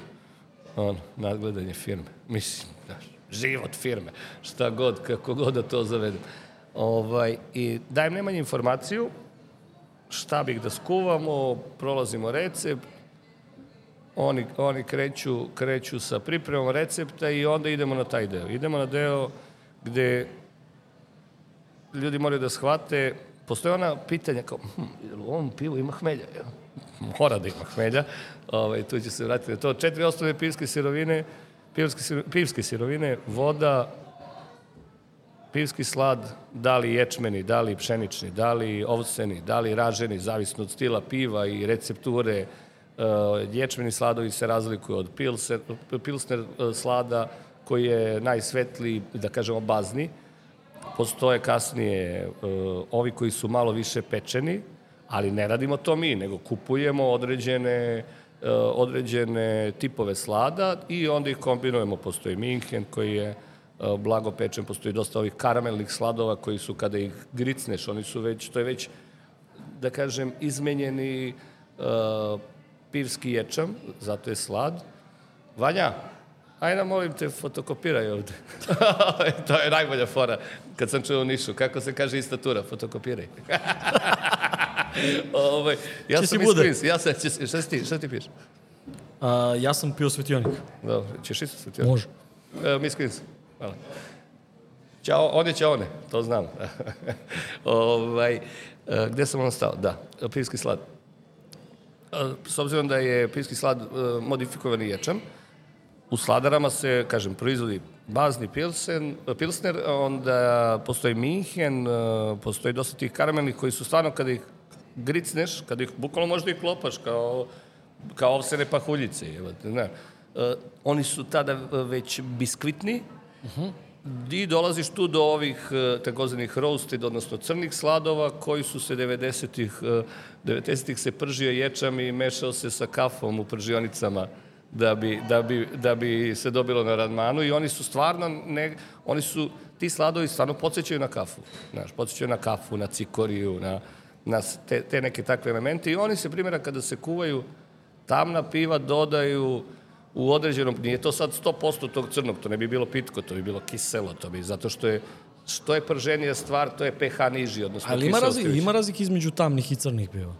Speaker 1: ono, nadgledanje firme. Mislim, znaš, život firme, šta god, kako god da to zavedem. Ovaj, I dajem Nemanji informaciju šta bih da skuvamo, prolazimo recept, oni, oni kreću, kreću sa pripremom recepta i onda idemo na taj deo. Idemo na deo gde ljudi moraju da shvate, postoje ona pitanja kao, hm, jel u ovom pivu ima hmelja? Jel? Mora da ima hmelja. Ovaj, tu će se vratiti na to. Četiri osnovne pivske sirovine, pivske, pivske sirovine, voda, pivski slad, da li ječmeni, da li pšenični, da li ovseni, da li raženi, zavisno od stila piva i recepture. Uh, ječmeni sladovi se razlikuju od pilsner uh, slada koji je najsvetliji, da kažemo bazni. Postoje kasnije uh, ovi koji su malo više pečeni, ali ne radimo to mi, nego kupujemo određene uh, određene tipove slada i onda ih kombinujemo. Postoji Minhen koji je uh, blago pečen, postoji dosta ovih karamelnih sladova koji su kada ih gricneš, oni su već, to je već da kažem, izmenjeni uh, pivski ječam, zato je slad. Vanja, ajde molim te, fotokopiraj ovde. to je najbolja fora kad sam čuo u Nišu. Kako se kaže istatura, fotokopiraj. Ovaj, ja
Speaker 2: Če
Speaker 1: sam iskris, ja sam, će, šta, ti, šta ti piš?
Speaker 2: A, ja sam pio svetionik.
Speaker 1: Dobro, ćeš isto se ti?
Speaker 2: Može.
Speaker 1: E, Miss Queens, hvala. Ćao, on je ćaone, to znam. ovaj, e, gde sam on stao? Da, pivski slad. E, S obzirom da je pivski slad e, modifikovani ječam, u sladarama se, kažem, proizvodi bazni pilsen, pilsner, onda postoji Minhen, e, postoji dosta tih karamelnih koji su stvarno kada ih gricneš, kada ih bukvalno možda ih klopaš kao, kao ovsene pahuljice. Evo, ne. E, oni su tada već biskvitni, I dolaziš tu do ovih e, takozvanih roasted, odnosno crnih sladova, koji su se 90-ih, e, 90-ih se pržio ječam i mešao se sa kafom u pržionicama da bi, da bi, da bi se dobilo na radmanu i oni su stvarno, ne, oni su, ti sladovi stvarno podsjećaju na kafu, znaš, podsjećaju na kafu, na cikoriju, na, na te, te neke takve elemente i oni se, primjera, kada se kuvaju, tamna piva dodaju u određenom, nije to sad 100% tog crnog, to ne bi bilo pitko, to bi bilo kiselo, to bi, zato što je, što je prženija stvar, to je pH niži, odnosno
Speaker 2: Ali ima,
Speaker 1: kiselosti
Speaker 2: razli,
Speaker 1: veća.
Speaker 2: ima razlike između tamnih i crnih piva.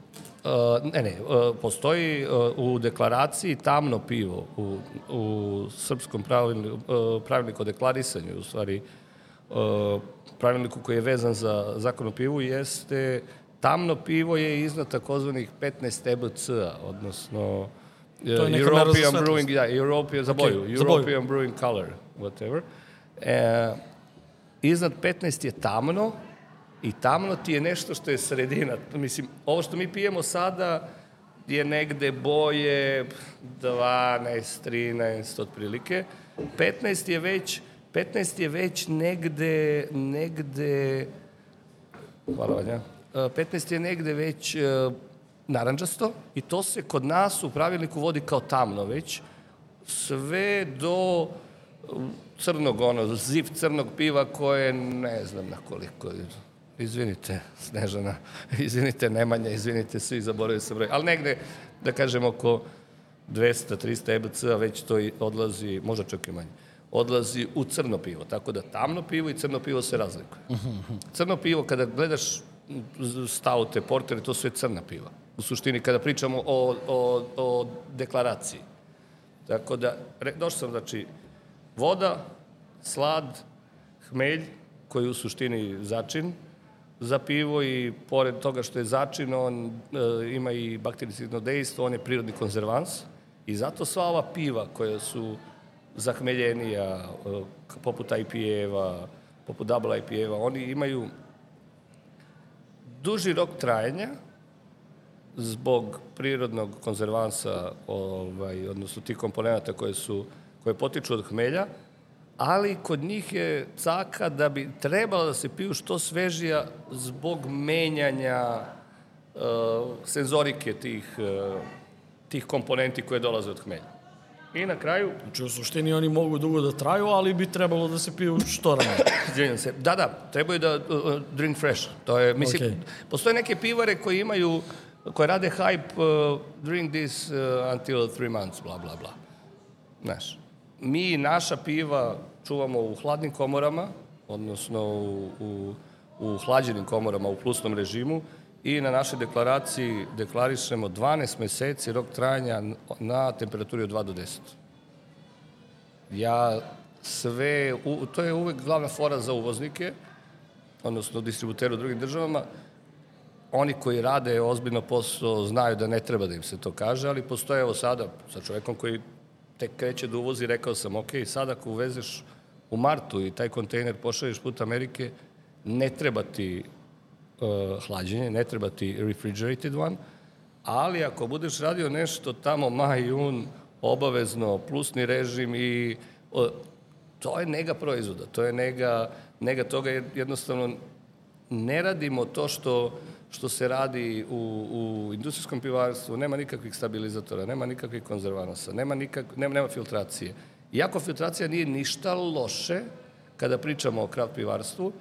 Speaker 1: Uh, ne, ne, uh, postoji uh, u deklaraciji tamno pivo u, u srpskom pravilniku, pravilniku o deklarisanju, u stvari pravilniku koji je vezan za zakon o pivu, jeste tamno pivo je iznad takozvanih 15 EBC-a, odnosno European. Brewing, da, European, za boju,
Speaker 2: za boju.
Speaker 1: European Brewing Color, whatever. E, iznad 15 je tamno i tamno ti je nešto što je sredina. Mislim, ovo što mi pijemo sada je negde boje 12, 13 otprilike. 15 je već 15 je već negde, negde, hvala Vanja, E, 15 je negde već e, naranđasto i to se kod nas u pravilniku vodi kao tamno već, sve do um, crnog, ono, ziv crnog piva koje ne znam na koliko je. Izvinite, Snežana, izvinite Nemanja, izvinite svi, zaboravio sam broj. Ali negde, da kažem, oko 200-300 EBC-a već to odlazi, možda čak i manje, odlazi u crno pivo. Tako da tamno pivo i crno pivo se razlikuje. Crno pivo, kada gledaš staute, portere, to su je crna piva. U suštini, kada pričamo o, o, o deklaraciji. Tako da, došao sam, znači, voda, slad, hmelj, koji u suštini začin za pivo i pored toga što je začin, on e, ima i baktericidno dejstvo, on je prirodni konzervans. I zato sva ova piva koja su zahmeljenija, e, poput IPA-eva, poput double IPA-eva, oni imaju duži rok trajanja zbog prirodnog konzervansa, ovaj, odnosno tih komponenta koje su koje potiču od hmelja, ali kod njih je caka da bi trebalo da se piju što svežija zbog menjanja uh, senzorike tih, uh, tih komponenti koje dolaze od hmelja. I na kraju...
Speaker 2: Znači, u suštini oni mogu dugo da traju, ali bi trebalo da se piju što ranije.
Speaker 1: Izvinjam se. Da, da, trebaju da uh, drink fresh. To je, mislim, okay. postoje neke pivare koje imaju, koje rade hype, uh, drink this uh, until three months, bla, bla, bla. Znaš, mi naša piva čuvamo u hladnim komorama, odnosno u, u, u hlađenim komorama u plusnom režimu i na našoj deklaraciji deklarišemo 12 meseci rok trajanja na temperaturi od 2 do 10. Ja sve, u, to je uvek glavna fora za uvoznike, odnosno distributere u drugim državama, oni koji rade ozbiljno posao znaju da ne treba da im se to kaže, ali postoje evo sada sa čovekom koji tek kreće da uvozi, rekao sam, ok, sad ako uvezeš u martu i taj kontejner pošalješ put Amerike, ne treba ti uh, hlađenje, ne treba ti refrigerated one, ali ako budeš radio nešto tamo maj, jun, obavezno, plusni režim i uh, to je nega proizvoda, to je nega, nega toga jednostavno ne radimo to što, što se radi u, u industrijskom pivarstvu, nema nikakvih stabilizatora, nema nikakvih konzervanasa, nema, nikak, nema, nema filtracije. Iako filtracija nije ništa loše, kada pričamo o kraft pivarstvu,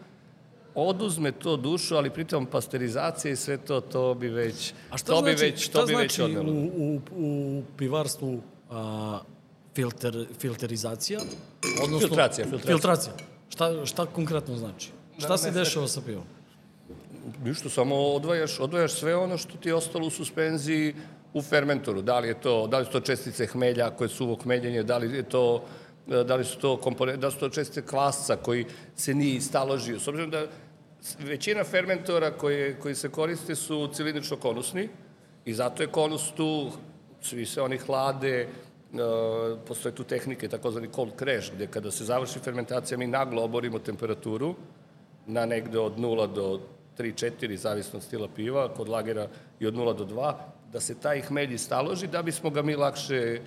Speaker 1: oduzme to dušu, ali pritom pasterizacija i sve to, to bi već,
Speaker 2: a šta
Speaker 1: to
Speaker 2: znači,
Speaker 1: bi već, to
Speaker 2: šta
Speaker 1: bi
Speaker 2: znači
Speaker 1: već odnelo.
Speaker 2: u, u, u pivarstvu a, filter, filterizacija? Odnosno,
Speaker 1: Filtracija, filtracija.
Speaker 2: Filtracija. Šta, šta konkretno znači? Šta
Speaker 1: Da,
Speaker 2: se
Speaker 1: ne,
Speaker 2: dešava sa pivom?
Speaker 1: Ništa, samo odvajaš, odvajaš sve ono što ti je ostalo u suspenziji u fermentoru. Da li je to, da li su to čestice hmelja koje su uvo hmeljenje, da li je to da li su to komponente, da su to čestice kvasca koji se nije istaložio. S obzirom da većina fermentora koje, koji se koriste su cilindrično konusni i zato je konus tu, svi se oni hlade, Uh, postoje tu tehnike, takozvani cold crash, gde kada se završi fermentacija mi naglo oborimo temperaturu na negde od 0 do 3-4, zavisno od stila piva, kod lagera i od 0 do 2, da se taj hmelj staloži da bismo ga mi lakše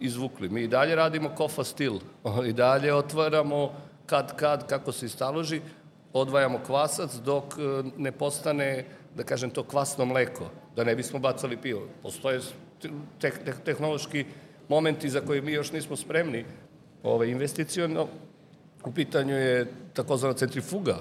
Speaker 1: izvukli. Mi i dalje radimo kofa stil, i dalje otvaramo kad kad kako se istaloži, odvajamo kvasac dok e, ne postane, da kažem to, kvasno mleko, da ne bismo bacali pivo. Postoje te, te, tehnološki momenti za koje mi još nismo spremni. Ove, investicijono, u pitanju je takozvana centrifuga,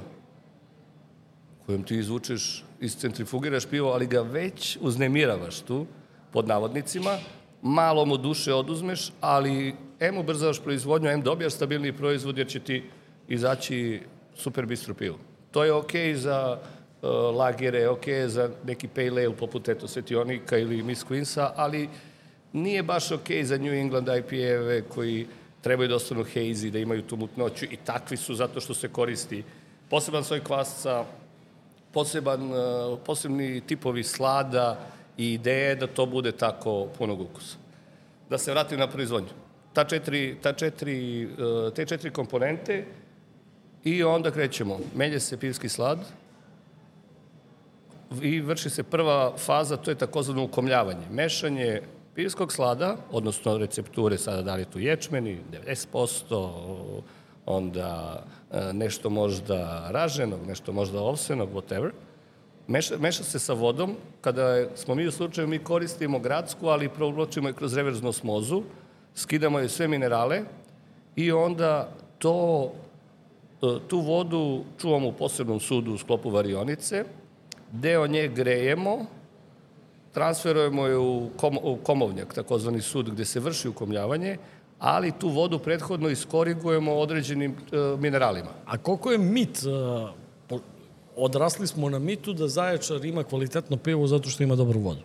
Speaker 1: kojom ti izvučeš, iscentrifugiraš pivo, ali ga već uznemiravaš tu, pod navodnicima, malo mu duše oduzmeš, ali em ubrzavaš proizvodnju, em dobijaš stabilni proizvod jer će ti izaći super bistro pivo. To je okej okay za uh, lagere, okej okay za neki pale ale poput eto Svetionika ili Miss Queensa, ali nije baš okej okay za New England IPA-eve koji trebaju da ostanu hazy, da imaju tu mutnoću i takvi su zato što se koristi poseban svoj kvasca, poseban, uh, posebni tipovi slada i ideje da to bude tako punog ukusa. Da se vratim na proizvodnju. Ta četiri, ta četiri, uh, te četiri komponente i onda krećemo. Melje se pivski slad i vrši se prva faza, to je takozvano ukomljavanje. Mešanje pivskog slada, odnosno recepture sada da li je tu ječmeni, 90%, onda e, nešto možda raženog, nešto možda ovsenog, whatever. Meša, meša se sa vodom, kada smo mi u slučaju, mi koristimo gradsku, ali provločimo je kroz reverznu osmozu, skidamo je sve minerale i onda to, e, tu vodu čuvamo u posebnom sudu u sklopu varionice, deo nje grejemo, transferujemo je u, kom, u komovnjak, takozvani sud, gde se vrši ukomljavanje, ali tu vodu prethodno iskorigujemo određenim e, mineralima.
Speaker 2: A koliko je mit, po- odrasli smo na mitu da Zaječar ima kvalitetno pivo zato što ima dobru vodu.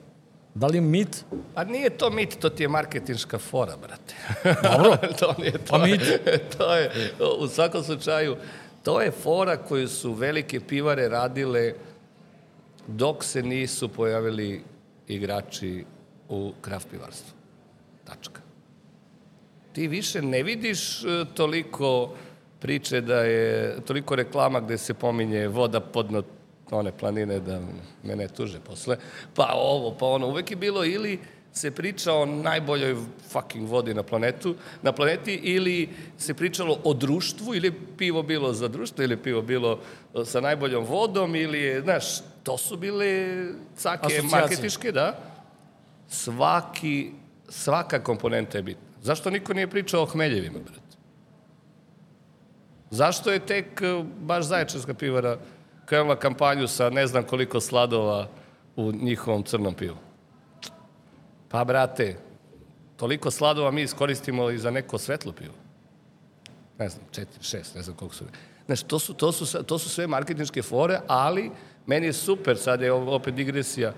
Speaker 2: Da li je mit?
Speaker 1: A nije to mit, to ti je marketinška fora, brate.
Speaker 2: Dobro.
Speaker 1: to nije, to,
Speaker 2: Pa mit?
Speaker 1: to je, u svakom slučaju, to je fora koju su velike pivare radile dok se nisu pojavili igrači u kraft pivarstvu. Tačka. Ti više ne vidiš e, toliko priče da je, toliko reklama gde se pominje voda podno one planine da me ne tuže posle, pa ovo, pa ono, uvek je bilo ili se priča o najboljoj fucking vodi na planetu, na planeti ili se pričalo o društvu ili pivo bilo za društvo ili pivo bilo e, sa najboljom vodom ili je, znaš, to su bile cake marketiške, da. Svaki, svaka komponenta je bitna. Zašto niko nije pričao o hmeljevima, brate? Zašto je tek e, baš Zaječarska pivara krenula kampanju sa ne znam koliko sladova u njihovom crnom pivu? Pa, brate, toliko sladova mi iskoristimo i za neko svetlo pivo. Ne znam, četiri, šest, ne znam koliko su. Znači, to su, to su, to su sve marketinške fore, ali meni je super, sad je opet digresija,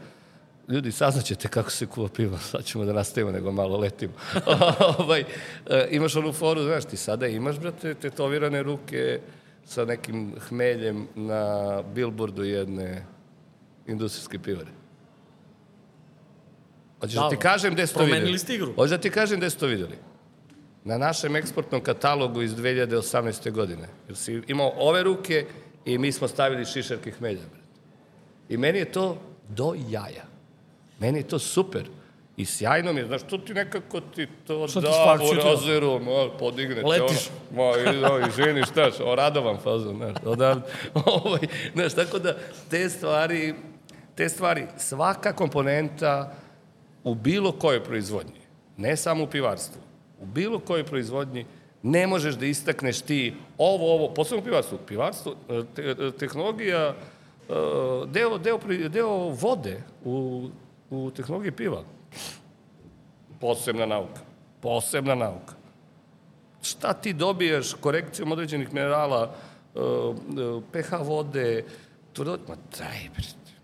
Speaker 1: Ljudi, saznaćete kako se kuva pivo, sad ćemo da nastavimo, nego malo letimo. ovaj, e, imaš onu foru, znaš, ti sada imaš, brate, tetovirane ruke sa nekim hmeljem na billboardu jedne industrijske pivare. Hoćeš da,
Speaker 2: Da,
Speaker 1: ti kažem gde ste to videli?
Speaker 2: promenili ste igru.
Speaker 1: Hoćeš da ti kažem gde ste to videli? Na našem eksportnom katalogu iz 2018. godine. Jer si imao ove ruke i mi smo stavili šišarke hmelja. brate. I meni je to do jaja. Meni je to super. I sjajno mi je, znaš, to ti nekako ti to da u
Speaker 2: ti-
Speaker 1: razeru, ma, podigne te
Speaker 2: Letiš.
Speaker 1: ono, ma, i- no, izvini, šta, š- oradovan fazon, znaš, odavde, ovaj, znaš, tako da te stvari, te stvari, svaka komponenta u bilo kojoj proizvodnji, ne samo u pivarstvu, u bilo kojoj proizvodnji, ne možeš da istakneš ti ovo, ovo, posebno u pivarstvu. Pivarstvo, te, tehnologija, e, deo, deo, deo vode u, u tehnologiji piva. Posebna nauka. Posebna nauka. Šta ti dobiješ korekcijom određenih minerala, e, e, pH vode, tvrdo... Ma daj.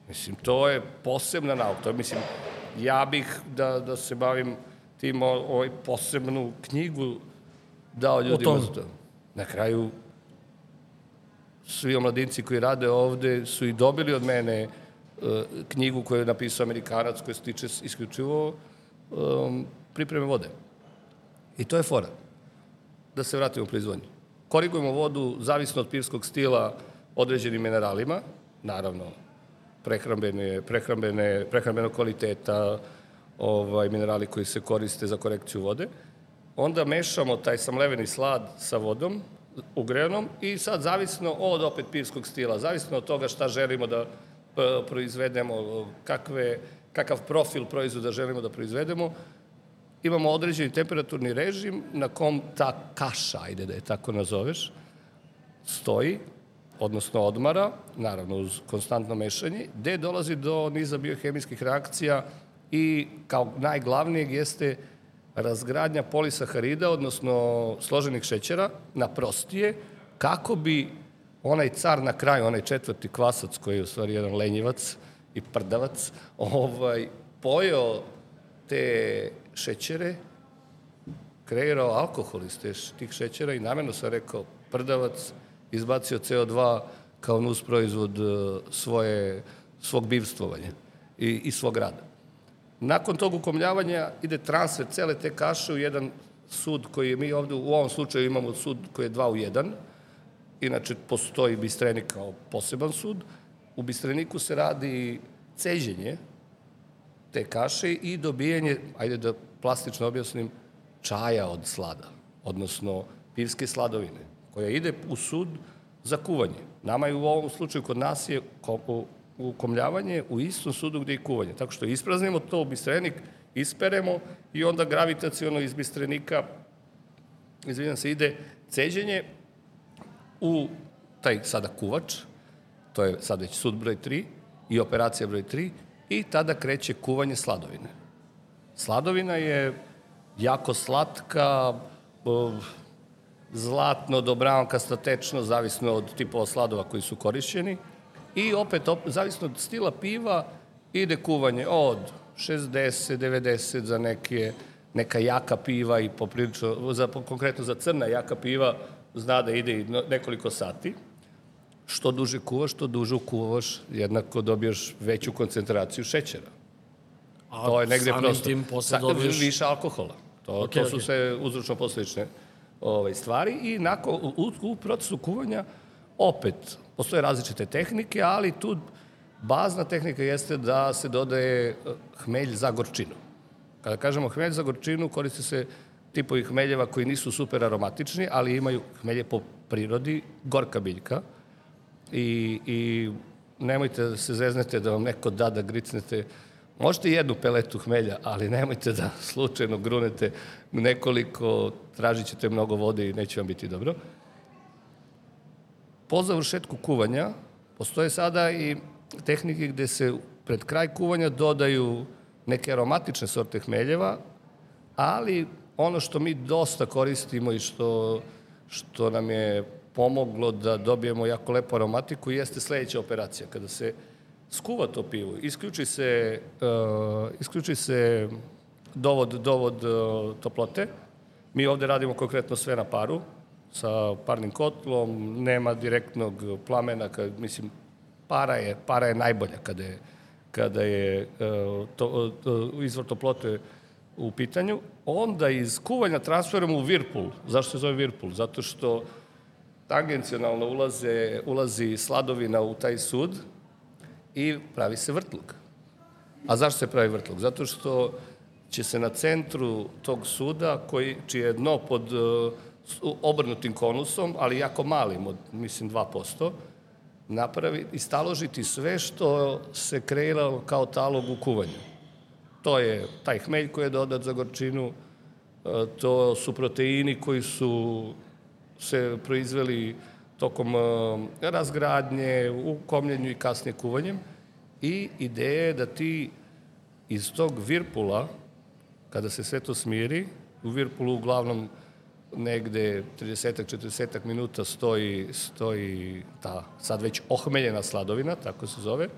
Speaker 1: Mislim, to je posebna nauka. Mislim, ja bih da, da se bavim tim, ovaj posebnu knjigu dao ljudima za to. Na kraju, svi omladinci koji rade ovde su i dobili od mene knjigu koju je napisao Amerikanac koja se tiče isključivo um, pripreme vode. I to je fora. Da se vratimo u proizvodnju. Korigujemo vodu zavisno od pivskog stila određenim mineralima, naravno prehrambene, prehrambene, prehrambenog kvaliteta, ovaj, minerali koji se koriste za korekciju vode. Onda mešamo taj samleveni slad sa vodom, ugrejanom, i sad zavisno od opet pivskog stila, zavisno od toga šta želimo da e, proizvedemo, kakve, kakav profil proizvoda želimo da proizvedemo, imamo određeni temperaturni režim na kom ta kaša, ajde da je tako nazoveš, stoji, odnosno odmara, naravno uz konstantno mešanje, gde dolazi do niza biohemijskih reakcija i kao najglavnijeg jeste razgradnja polisaharida, odnosno složenih šećera na prostije, kako bi onaj car na kraju, onaj četvrti kvasac koji je u stvari jedan lenjivac i prdavac, ovaj, pojeo te šećere, kreirao alkohol iz tih šećera i namjerno sam rekao prdavac izbacio CO2 kao nus proizvod e, svoje, svog bivstvovanja i, i svog rada. Nakon tog ukomljavanja ide transfer cele te kaše u jedan sud koji mi ovde u ovom slučaju imamo sud koji je dva u jedan. Inače, postoji bistrenik kao poseban sud. U bistreniku se radi ceđenje te kaše i dobijanje, ajde da plastično objasnim, čaja od slada, odnosno pivske sladovine, koja ide u sud za kuvanje. Nama je u ovom slučaju kod nas je ukomljavanje u istom sudu gde je kuvanje. Tako što ispraznimo to bistrenik, isperemo i onda gravitacijono iz bistrenika, izvinjam se, ide ceđenje u taj sada kuvač, to je sad već sud broj 3 i operacija broj 3 i tada kreće kuvanje sladovine. Sladovina je jako slatka, zlatno do braonkasta tečno, zavisno od tipova sladova koji su korišćeni. I opet, op, zavisno od stila piva, ide kuvanje od 60, 90 za neke, neka jaka piva i poprilično, za, konkretno za crna jaka piva, zna da ide i nekoliko sati. Što duže kuvaš, što duže ukuvaš, jednako dobiješ veću koncentraciju šećera.
Speaker 2: A
Speaker 1: To je negde
Speaker 2: samim
Speaker 1: prosto.
Speaker 2: tim posle
Speaker 1: Sa-
Speaker 2: dobiješ...
Speaker 1: Više alkohola. To,
Speaker 2: Ok,
Speaker 1: to su
Speaker 2: ok.
Speaker 1: sve uzročno posledične ovaj, stvari i nakon, u, u, procesu kuvanja opet postoje različite tehnike, ali tu bazna tehnika jeste da se dodaje eh, hmelj za gorčinu. Kada kažemo hmelj za gorčinu, koriste se tipovi hmeljeva koji nisu super aromatični, ali imaju hmelje po prirodi, gorka biljka. I, i nemojte da se zeznete da vam neko da da gricnete Možete jednu peletu hmelja, ali nemojte da slučajno grunete nekoliko, tražit ćete mnogo vode i neće vam biti dobro. Po završetku kuvanja postoje sada i tehnike gde se pred kraj kuvanja dodaju neke aromatične sorte hmeljeva, ali ono što mi dosta koristimo i što, što nam je pomoglo da dobijemo jako lepu aromatiku jeste sledeća operacija. Kada se skuva to pivo, isključi se, uh, isključi se dovod, dovod uh, toplote. Mi ovde radimo konkretno sve na paru, sa parnim kotlom, nema direktnog plamena, kad, mislim, para je, para je najbolja kada je, kada je uh, to, uh, izvor toplote u pitanju. Onda iz kuvanja transferujemo u Whirlpool. Zašto se zove Whirlpool? Zato što tangencionalno ulaze, ulazi sladovina u taj sud i pravi se vrtlog. A zašto se pravi vrtlog? Zato što će se na centru tog suda, koji, čije je dno pod uh, obrnutim konusom, ali jako malim, od, mislim, 2%, napravi i staložiti sve što se kreiralo kao talog u kuvanju. To je taj hmelj koji je dodat za gorčinu, uh, to su proteini koji su se proizveli tokom uh, razgradnje, u komljenju i kasnije kuvanjem. I ideja je da ti iz tog virpula, kada se sve to smiri, u virpulu uglavnom negde 30-40 minuta stoji, stoji ta sad već ohmeljena sladovina, tako se zove.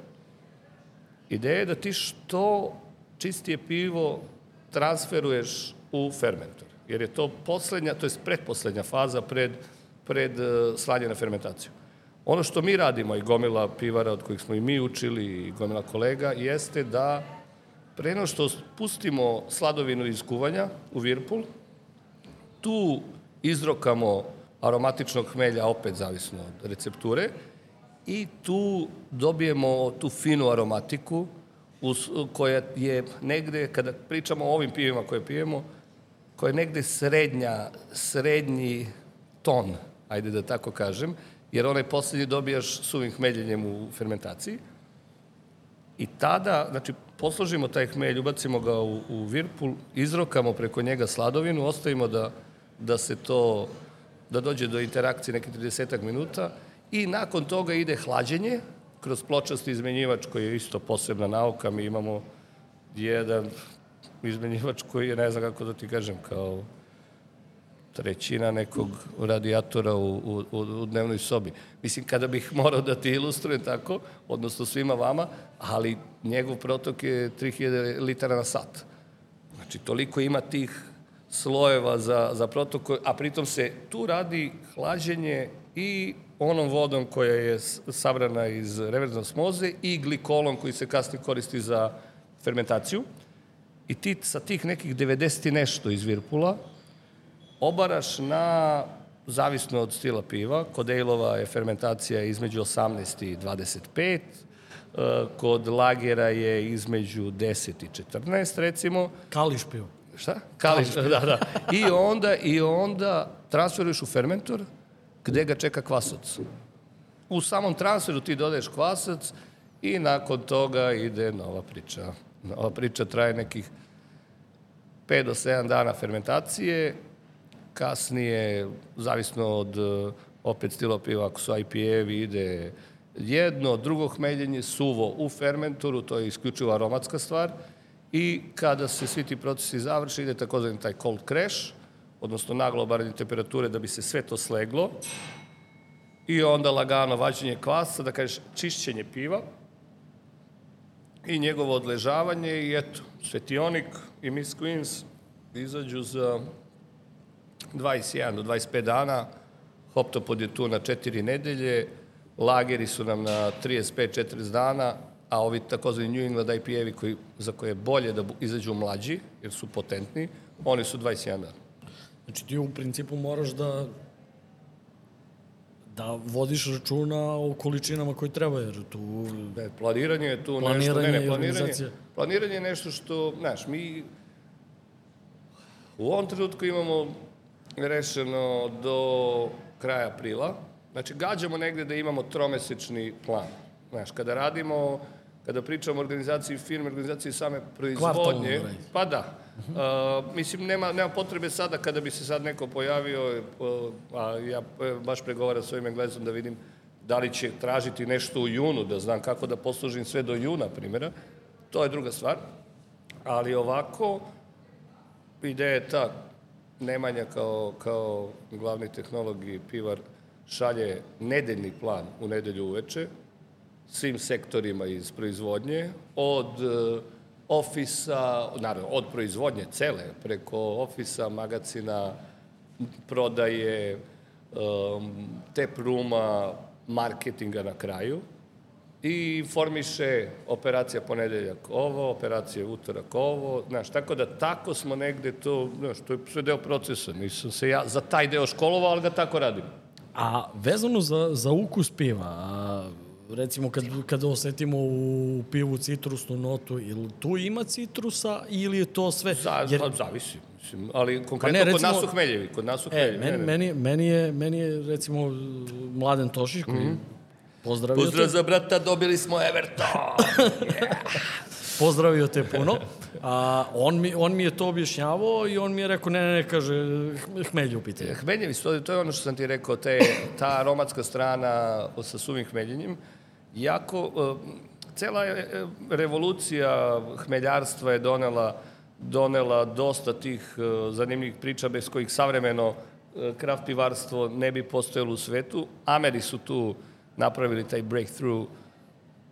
Speaker 1: Ideja je da ti što čistije pivo transferuješ u fermentor, jer je to poslednja, to je predposlednja faza pred, pred uh, slanje na fermentaciju. Ono što mi radimo i gomila pivara od kojih smo i mi učili i gomila kolega jeste da preno što pustimo sladovinu iz kuvanja u virpul, tu izrokamo aromatičnog hmelja, opet zavisno od recepture, i tu dobijemo tu finu aromatiku uz, koja je negde, kada pričamo o ovim pivima koje pijemo, koja je negde srednja, srednji ton, ajde da tako kažem, jer onaj poslednji dobijaš suvim hmeljenjem u fermentaciji. I tada, znači, posložimo taj hmelj, ubacimo ga u, u virpul, izrokamo preko njega sladovinu, ostavimo da, da se to, da dođe do interakcije nekih 30 minuta i nakon toga ide hlađenje kroz pločasti izmenjivač koji je isto posebna nauka. Mi imamo jedan izmenjivač koji je, ne znam kako da ti kažem, kao trećina nekog radijatora u, u, u dnevnoj sobi. Mislim, kada bih morao da ti ilustrujem tako, odnosno svima vama, ali njegov protok je 3000 litara na sat. Znači, toliko ima tih slojeva za, za protok, a pritom se tu radi hlađenje i onom vodom koja je sabrana iz reverzne osmoze i glikolom koji se kasnije koristi za fermentaciju. I ti sa tih nekih 90 i nešto iz Virpula, obaraš na, zavisno od stila piva, kod ejlova je fermentacija između 18 i 25, e, kod lagera je između 10 i 14, recimo.
Speaker 2: Kališ pivo.
Speaker 1: Šta? Kališ, Kališ da, da. I onda, I onda transferuješ u fermentor, gde ga čeka kvasac. U samom transferu ti dodaješ kvasac i nakon toga ide nova priča. Nova priča traje nekih 5 do 7 dana fermentacije kasnije, zavisno od opet stila piva, ako su IPA-evi, ide jedno, drugo hmeljenje, suvo u fermentoru, to je isključivo aromatska stvar, i kada se svi ti procesi završi, ide takozvani taj cold crash, odnosno naglo obaranje temperature da bi se sve to sleglo, i onda lagano vađenje kvasa, da kažeš čišćenje piva, i njegovo odležavanje i eto, Svetionik i Miss Queens izađu za 21 do 25 dana, Hoptopod je tu na 4 nedelje, lageri su nam na 35-40 dana, a ovi takozvani New England IPA-evi koji, za koje je bolje da izađu mlađi, jer su potentni, oni su 21 dana.
Speaker 2: Znači ti u principu moraš da da vodiš računa o količinama koje treba, jer tu...
Speaker 1: Ne, planiranje je tu
Speaker 2: planiranje
Speaker 1: nešto... Ne, ne,
Speaker 2: planiranje,
Speaker 1: planiranje, je nešto što, znaš, mi U ovom trenutku imamo rešeno do kraja aprila. Znači, gađamo negde da imamo tromesečni plan. Znaš, kada radimo, kada pričamo o organizaciji firme, organizaciji same proizvodnje,
Speaker 2: Kvartalno
Speaker 1: pa da. Uh, mislim, nema, nema potrebe sada kada bi se sad neko pojavio, uh, a ja uh, baš pregovaram s ovim englezom da vidim da li će tražiti nešto u junu, da znam kako da poslužim sve do juna, primjera. To je druga stvar. Ali ovako, ideja je ta, Nemanja kao, kao glavni tehnolog i pivar šalje nedeljni plan u nedelju uveče svim sektorima iz proizvodnje, od e, ofisa, naravno, od proizvodnje cele, preko ofisa, magacina, prodaje, um, tep ruma, marketinga na kraju i informiše operacija ponedeljak ovo, operacija utorak ovo, znaš, tako da tako smo negde to, znaš, to je sve deo procesa, nisam se ja za taj deo školovao, ali ga tako radim.
Speaker 2: A vezano za, za ukus piva, a, recimo kad, kad osetimo u pivu citrusnu notu, ili tu ima citrusa ili je to sve...
Speaker 1: Za,
Speaker 2: Jer,
Speaker 1: pa, zavisi, mislim, ali konkretno
Speaker 2: ne,
Speaker 1: kod
Speaker 2: recimo-
Speaker 1: nas su hmeljevi, kod nas su
Speaker 2: e,
Speaker 1: hmeljevi.
Speaker 2: meni,
Speaker 1: ne, ne.
Speaker 2: meni, meni, je, meni je recimo Mladen Tošić koji mm. pozdravio,
Speaker 1: Pozdrav
Speaker 2: te,
Speaker 1: za brata, dobili smo Everton!
Speaker 2: pozdravio te puno. A, on, mi, on mi je to objašnjavao i on mi je rekao, ne, ne, ne, kaže, hm- hmelj u pitanju.
Speaker 1: Hmeljevi su, to je ono što sam ti rekao, te, ta aromatska strana sa suvim hmeljenjem. Jako, e, cela e, revolucija hmeljarstva je donela, donela dosta tih e, zanimljivih priča bez kojih savremeno kraft pivarstvo ne bi postojalo u svetu. Ameri su tu napravili taj breakthrough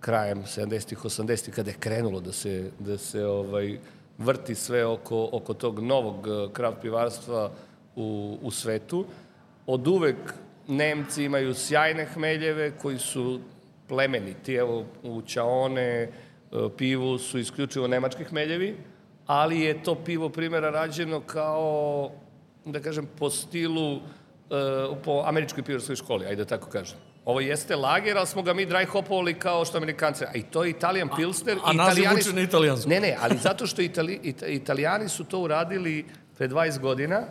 Speaker 1: krajem 70-ih, 80-ih, kada je krenulo da se, da se ovaj, vrti sve oko, oko tog novog kraft pivarstva u, u svetu. Od uvek Nemci imaju sjajne hmeljeve koji su plemeniti. Evo, u Čaone eh, pivu su isključivo nemački hmeljevi, ali je to pivo primjera rađeno kao, da kažem, po stilu, eh, po američkoj pivarskoj školi, ajde da tako kažem. Ovo jeste lager, ali smo ga mi dry hopovali kao što amerikanci. A i to je Italian Pilsner.
Speaker 2: a
Speaker 1: i
Speaker 2: naziv
Speaker 1: su-
Speaker 2: na italijanskom.
Speaker 1: Ne, ne, ali zato što Itali, Ita, Italijani su to uradili pre 20 godina,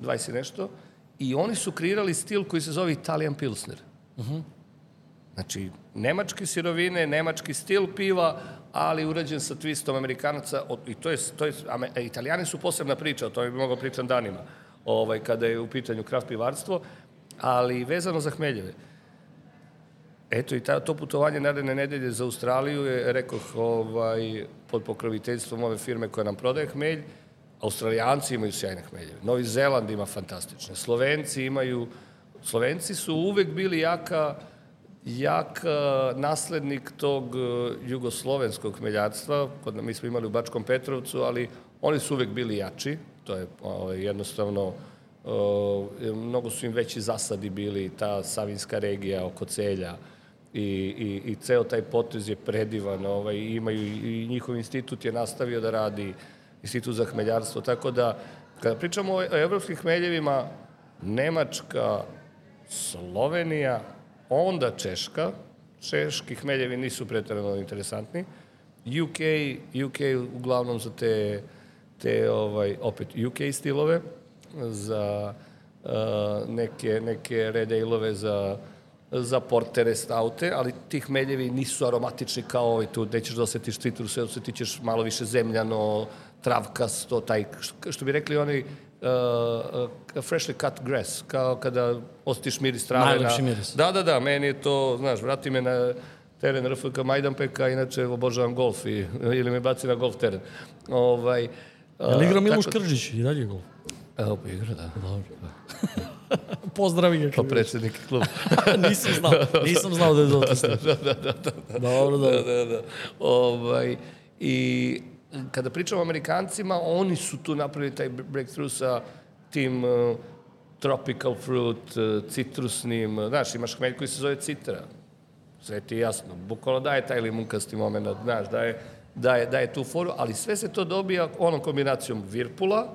Speaker 1: 20 i nešto, i oni su kreirali stil koji se zove Italian Pilsner. Znači, nemačke sirovine, nemački stil piva, ali urađen sa twistom Amerikanaca, i to je, to je, e, italijani su posebna priča, o tome bi mogao pričam danima, ovaj, kada je u pitanju kraft pivarstvo, ali vezano za hmeljeve. Eto i ta, to putovanje naredne nedelje za Australiju je, rekoh, ovaj, pod pokroviteljstvom ove firme koja nam prodaje hmelj. Australijanci imaju sjajne hmeljeve. Novi Zeland ima fantastične. Slovenci imaju... Slovenci su uvek bili jaka, jak eh, naslednik tog eh, jugoslovenskog hmeljarstva. Kod, mi smo imali u Bačkom Petrovcu, ali oni su uvek bili jači. To je ovaj, jednostavno Uh, mnogo su im veći zasadi bili, ta savinska regija oko celja i, i, i ceo taj potez je predivan, ovaj, imaju i njihov institut je nastavio da radi, institut za hmeljarstvo, tako da kada pričamo o, o evropskim hmeljevima, Nemačka, Slovenija, onda Češka, češki hmeljevi nisu pretredno interesantni, UK, UK uglavnom za te, te ovaj, opet UK stilove, za uh, neke, neke red ale-ove za, za portere, staute, ali ti hmeljevi nisu aromatični kao ovaj tu, gde ćeš da osetiš citrus, osjetit ćeš malo više zemljano, travkasto, taj, što bi rekli oni, uh, uh, freshly cut grass, kao kada osjetiš miris trave.
Speaker 2: Najlepši
Speaker 1: na,
Speaker 2: miris.
Speaker 1: Da, da, da, meni je to, znaš, vrati me na teren RFK Majdanpeka, inače obožavam golf i, ili me baci na golf teren. Ovaj,
Speaker 2: Jel igra Miloš
Speaker 1: tako-
Speaker 2: Krđić i dalje gol?
Speaker 1: Evo pa igra, da.
Speaker 2: Pozdravi ga.
Speaker 1: Kao
Speaker 2: kad
Speaker 1: predsednik kluba.
Speaker 2: nisam znao, nisam znao da je dotisno.
Speaker 1: da, da, da, da.
Speaker 2: Dobro,
Speaker 1: da,
Speaker 2: dobro.
Speaker 1: da, da. Ovaj, I kada pričamo o Amerikancima, oni su tu napravili taj breakthrough sa tim uh, tropical fruit, uh, citrusnim, uh, znaš, imaš hmelj koji se zove citra. Sve ti je jasno. Bukvalno daje taj limunkasti moment, znaš, daje, daje, daje tu foru, ali sve se to dobija onom kombinacijom virpula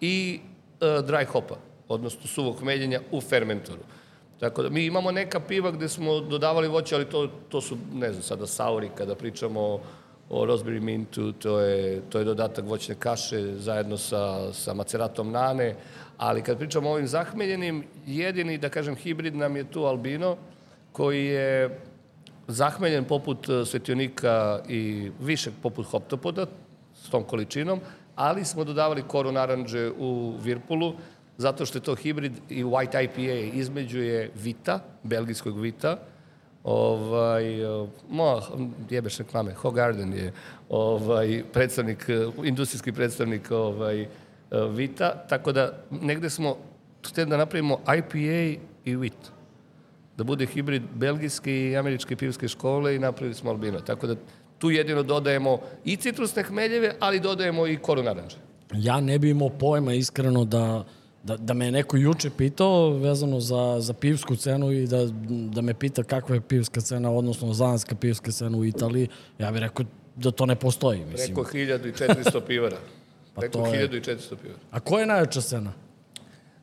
Speaker 1: i uh, dry hopa, odnosno suvog hmeljenja u fermentoru. Tako da mi imamo neka piva gde smo dodavali voće, ali to, to su, ne znam, sada sauri kada pričamo o rosemary mintu, to je, to je dodatak voćne kaše zajedno sa, sa maceratom nane, ali kad pričamo o ovim zahmeljenim, jedini, da kažem, hibrid nam je tu albino, koji je zahmeljen poput e, svetionika i više poput hoptopoda, s tom količinom, ali smo dodavali koru naranđe u Virpulu, zato što je to hibrid i White IPA između je Vita, belgijskog Vita, ovaj, e, mo, jebeš reklame, Hogarden je ovaj, predstavnik, e, industrijski predstavnik ovaj, Vita, tako da negde smo htjeli da napravimo IPA i Vita da bude hibrid belgijske i američke pivske škole i napravili smo albino. Tako da tu jedino dodajemo i citrusne hmeljeve, ali dodajemo i koru naranđe.
Speaker 2: Ja ne bi imao pojma iskreno da, da, da me neko juče pitao vezano za, za pivsku cenu i da, da me pita kakva je pivska cena, odnosno zanska pivska cena u Italiji, ja bih rekao da to ne postoji. Mislim.
Speaker 1: Preko 1400 pivara.
Speaker 2: Pa
Speaker 1: Preko
Speaker 2: to je-
Speaker 1: 1400 pivara.
Speaker 2: A koja je najjača cena?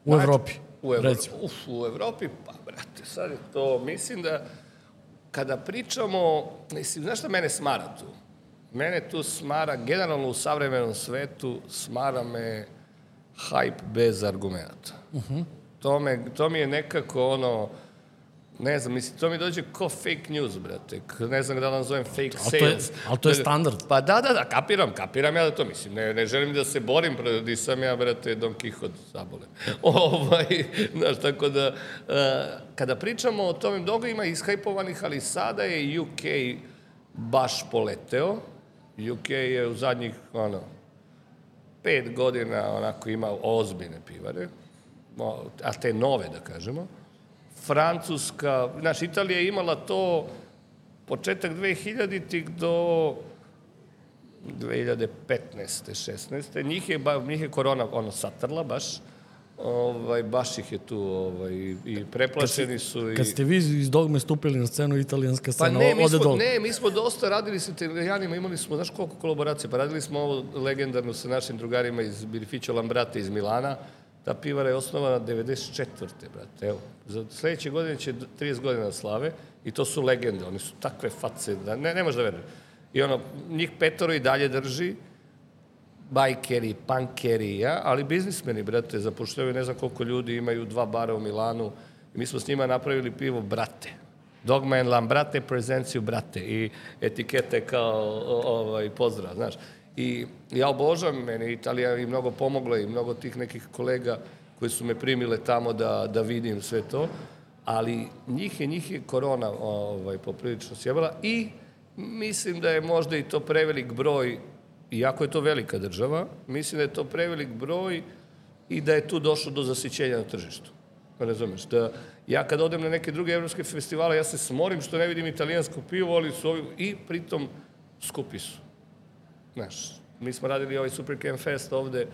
Speaker 2: U
Speaker 1: Najjača-
Speaker 2: Evropi?
Speaker 1: U Evropi.
Speaker 2: Recimo.
Speaker 1: Uf, u Evropi, pa brate, sad je to, mislim da kada pričamo, mislim, znaš šta mene smara tu? Mene tu smara, generalno u savremenom svetu, smara me hype bez argumenta. Uh -huh. to, me, to mi je nekako ono, ne znam, mislim, to mi dođe ko fake news, brate. Ne znam da li nazovem fake
Speaker 2: Ali to je-
Speaker 1: sales.
Speaker 2: ali to je
Speaker 1: Da-
Speaker 2: standard.
Speaker 1: Pa da, da, da, kapiram, kapiram ja da to mislim. Ne, ne želim da se borim, pre- nisam ja, brate, Don Quixote zabole. ovaj, znaš, tako da, uh, kada pričamo o tome, mnogo ima ishajpovanih, ali sada je UK baš poleteo. UK je u zadnjih, ono, pet godina onako ima ozbiljne pivare, a te nove, da kažemo. Francuska, znaš, Italija je imala to početak 2000-ih do 2015. 16. Njih je, njih je korona ono satrla baš. Ovaj, baš ih je tu ovaj, i preplašeni su. I...
Speaker 2: Kad ste vi iz dogme stupili na scenu, italijanska
Speaker 1: Pa
Speaker 2: scena
Speaker 1: ne, mi
Speaker 2: ode
Speaker 1: smo,
Speaker 2: dole.
Speaker 1: ne, mi smo dosta radili sa italijanima, imali smo, znaš koliko kolaboracija, pa radili smo ovo legendarno sa našim drugarima iz Birficio Lambrate iz Milana, ta pivara je osnovana 94. brate, evo, za sledeće godine će 30 godina slave i to su legende, oni su takve face, da ne, ne možeš da veruješ. I ono, njih petoro i dalje drži, bajkeri, pankeri, ja, ali biznismeni, brate, zapošljavaju ne znam koliko ljudi, imaju dva bara u Milanu i mi smo s njima napravili pivo Brate. Dogma and Lambrate prezenciju Brate i etikete kao ovaj, pozdrav, znaš. I ja obožavam, meni Italija i mnogo pomogla i mnogo tih nekih kolega koji su me primile tamo da, da vidim sve to, ali njih je, njih je korona ovaj, poprilično sjebala i mislim da je možda i to prevelik broj iako je to velika država, mislim da je to prevelik broj i da je tu došlo do zasićenja na tržištu. Razumeš? Da ja kad odem na neke druge evropske festivale, ja se smorim što ne vidim italijansko pivo, ali su ovi, i pritom skupi su. Znaš, mi smo radili ovaj Super Camp Fest ovde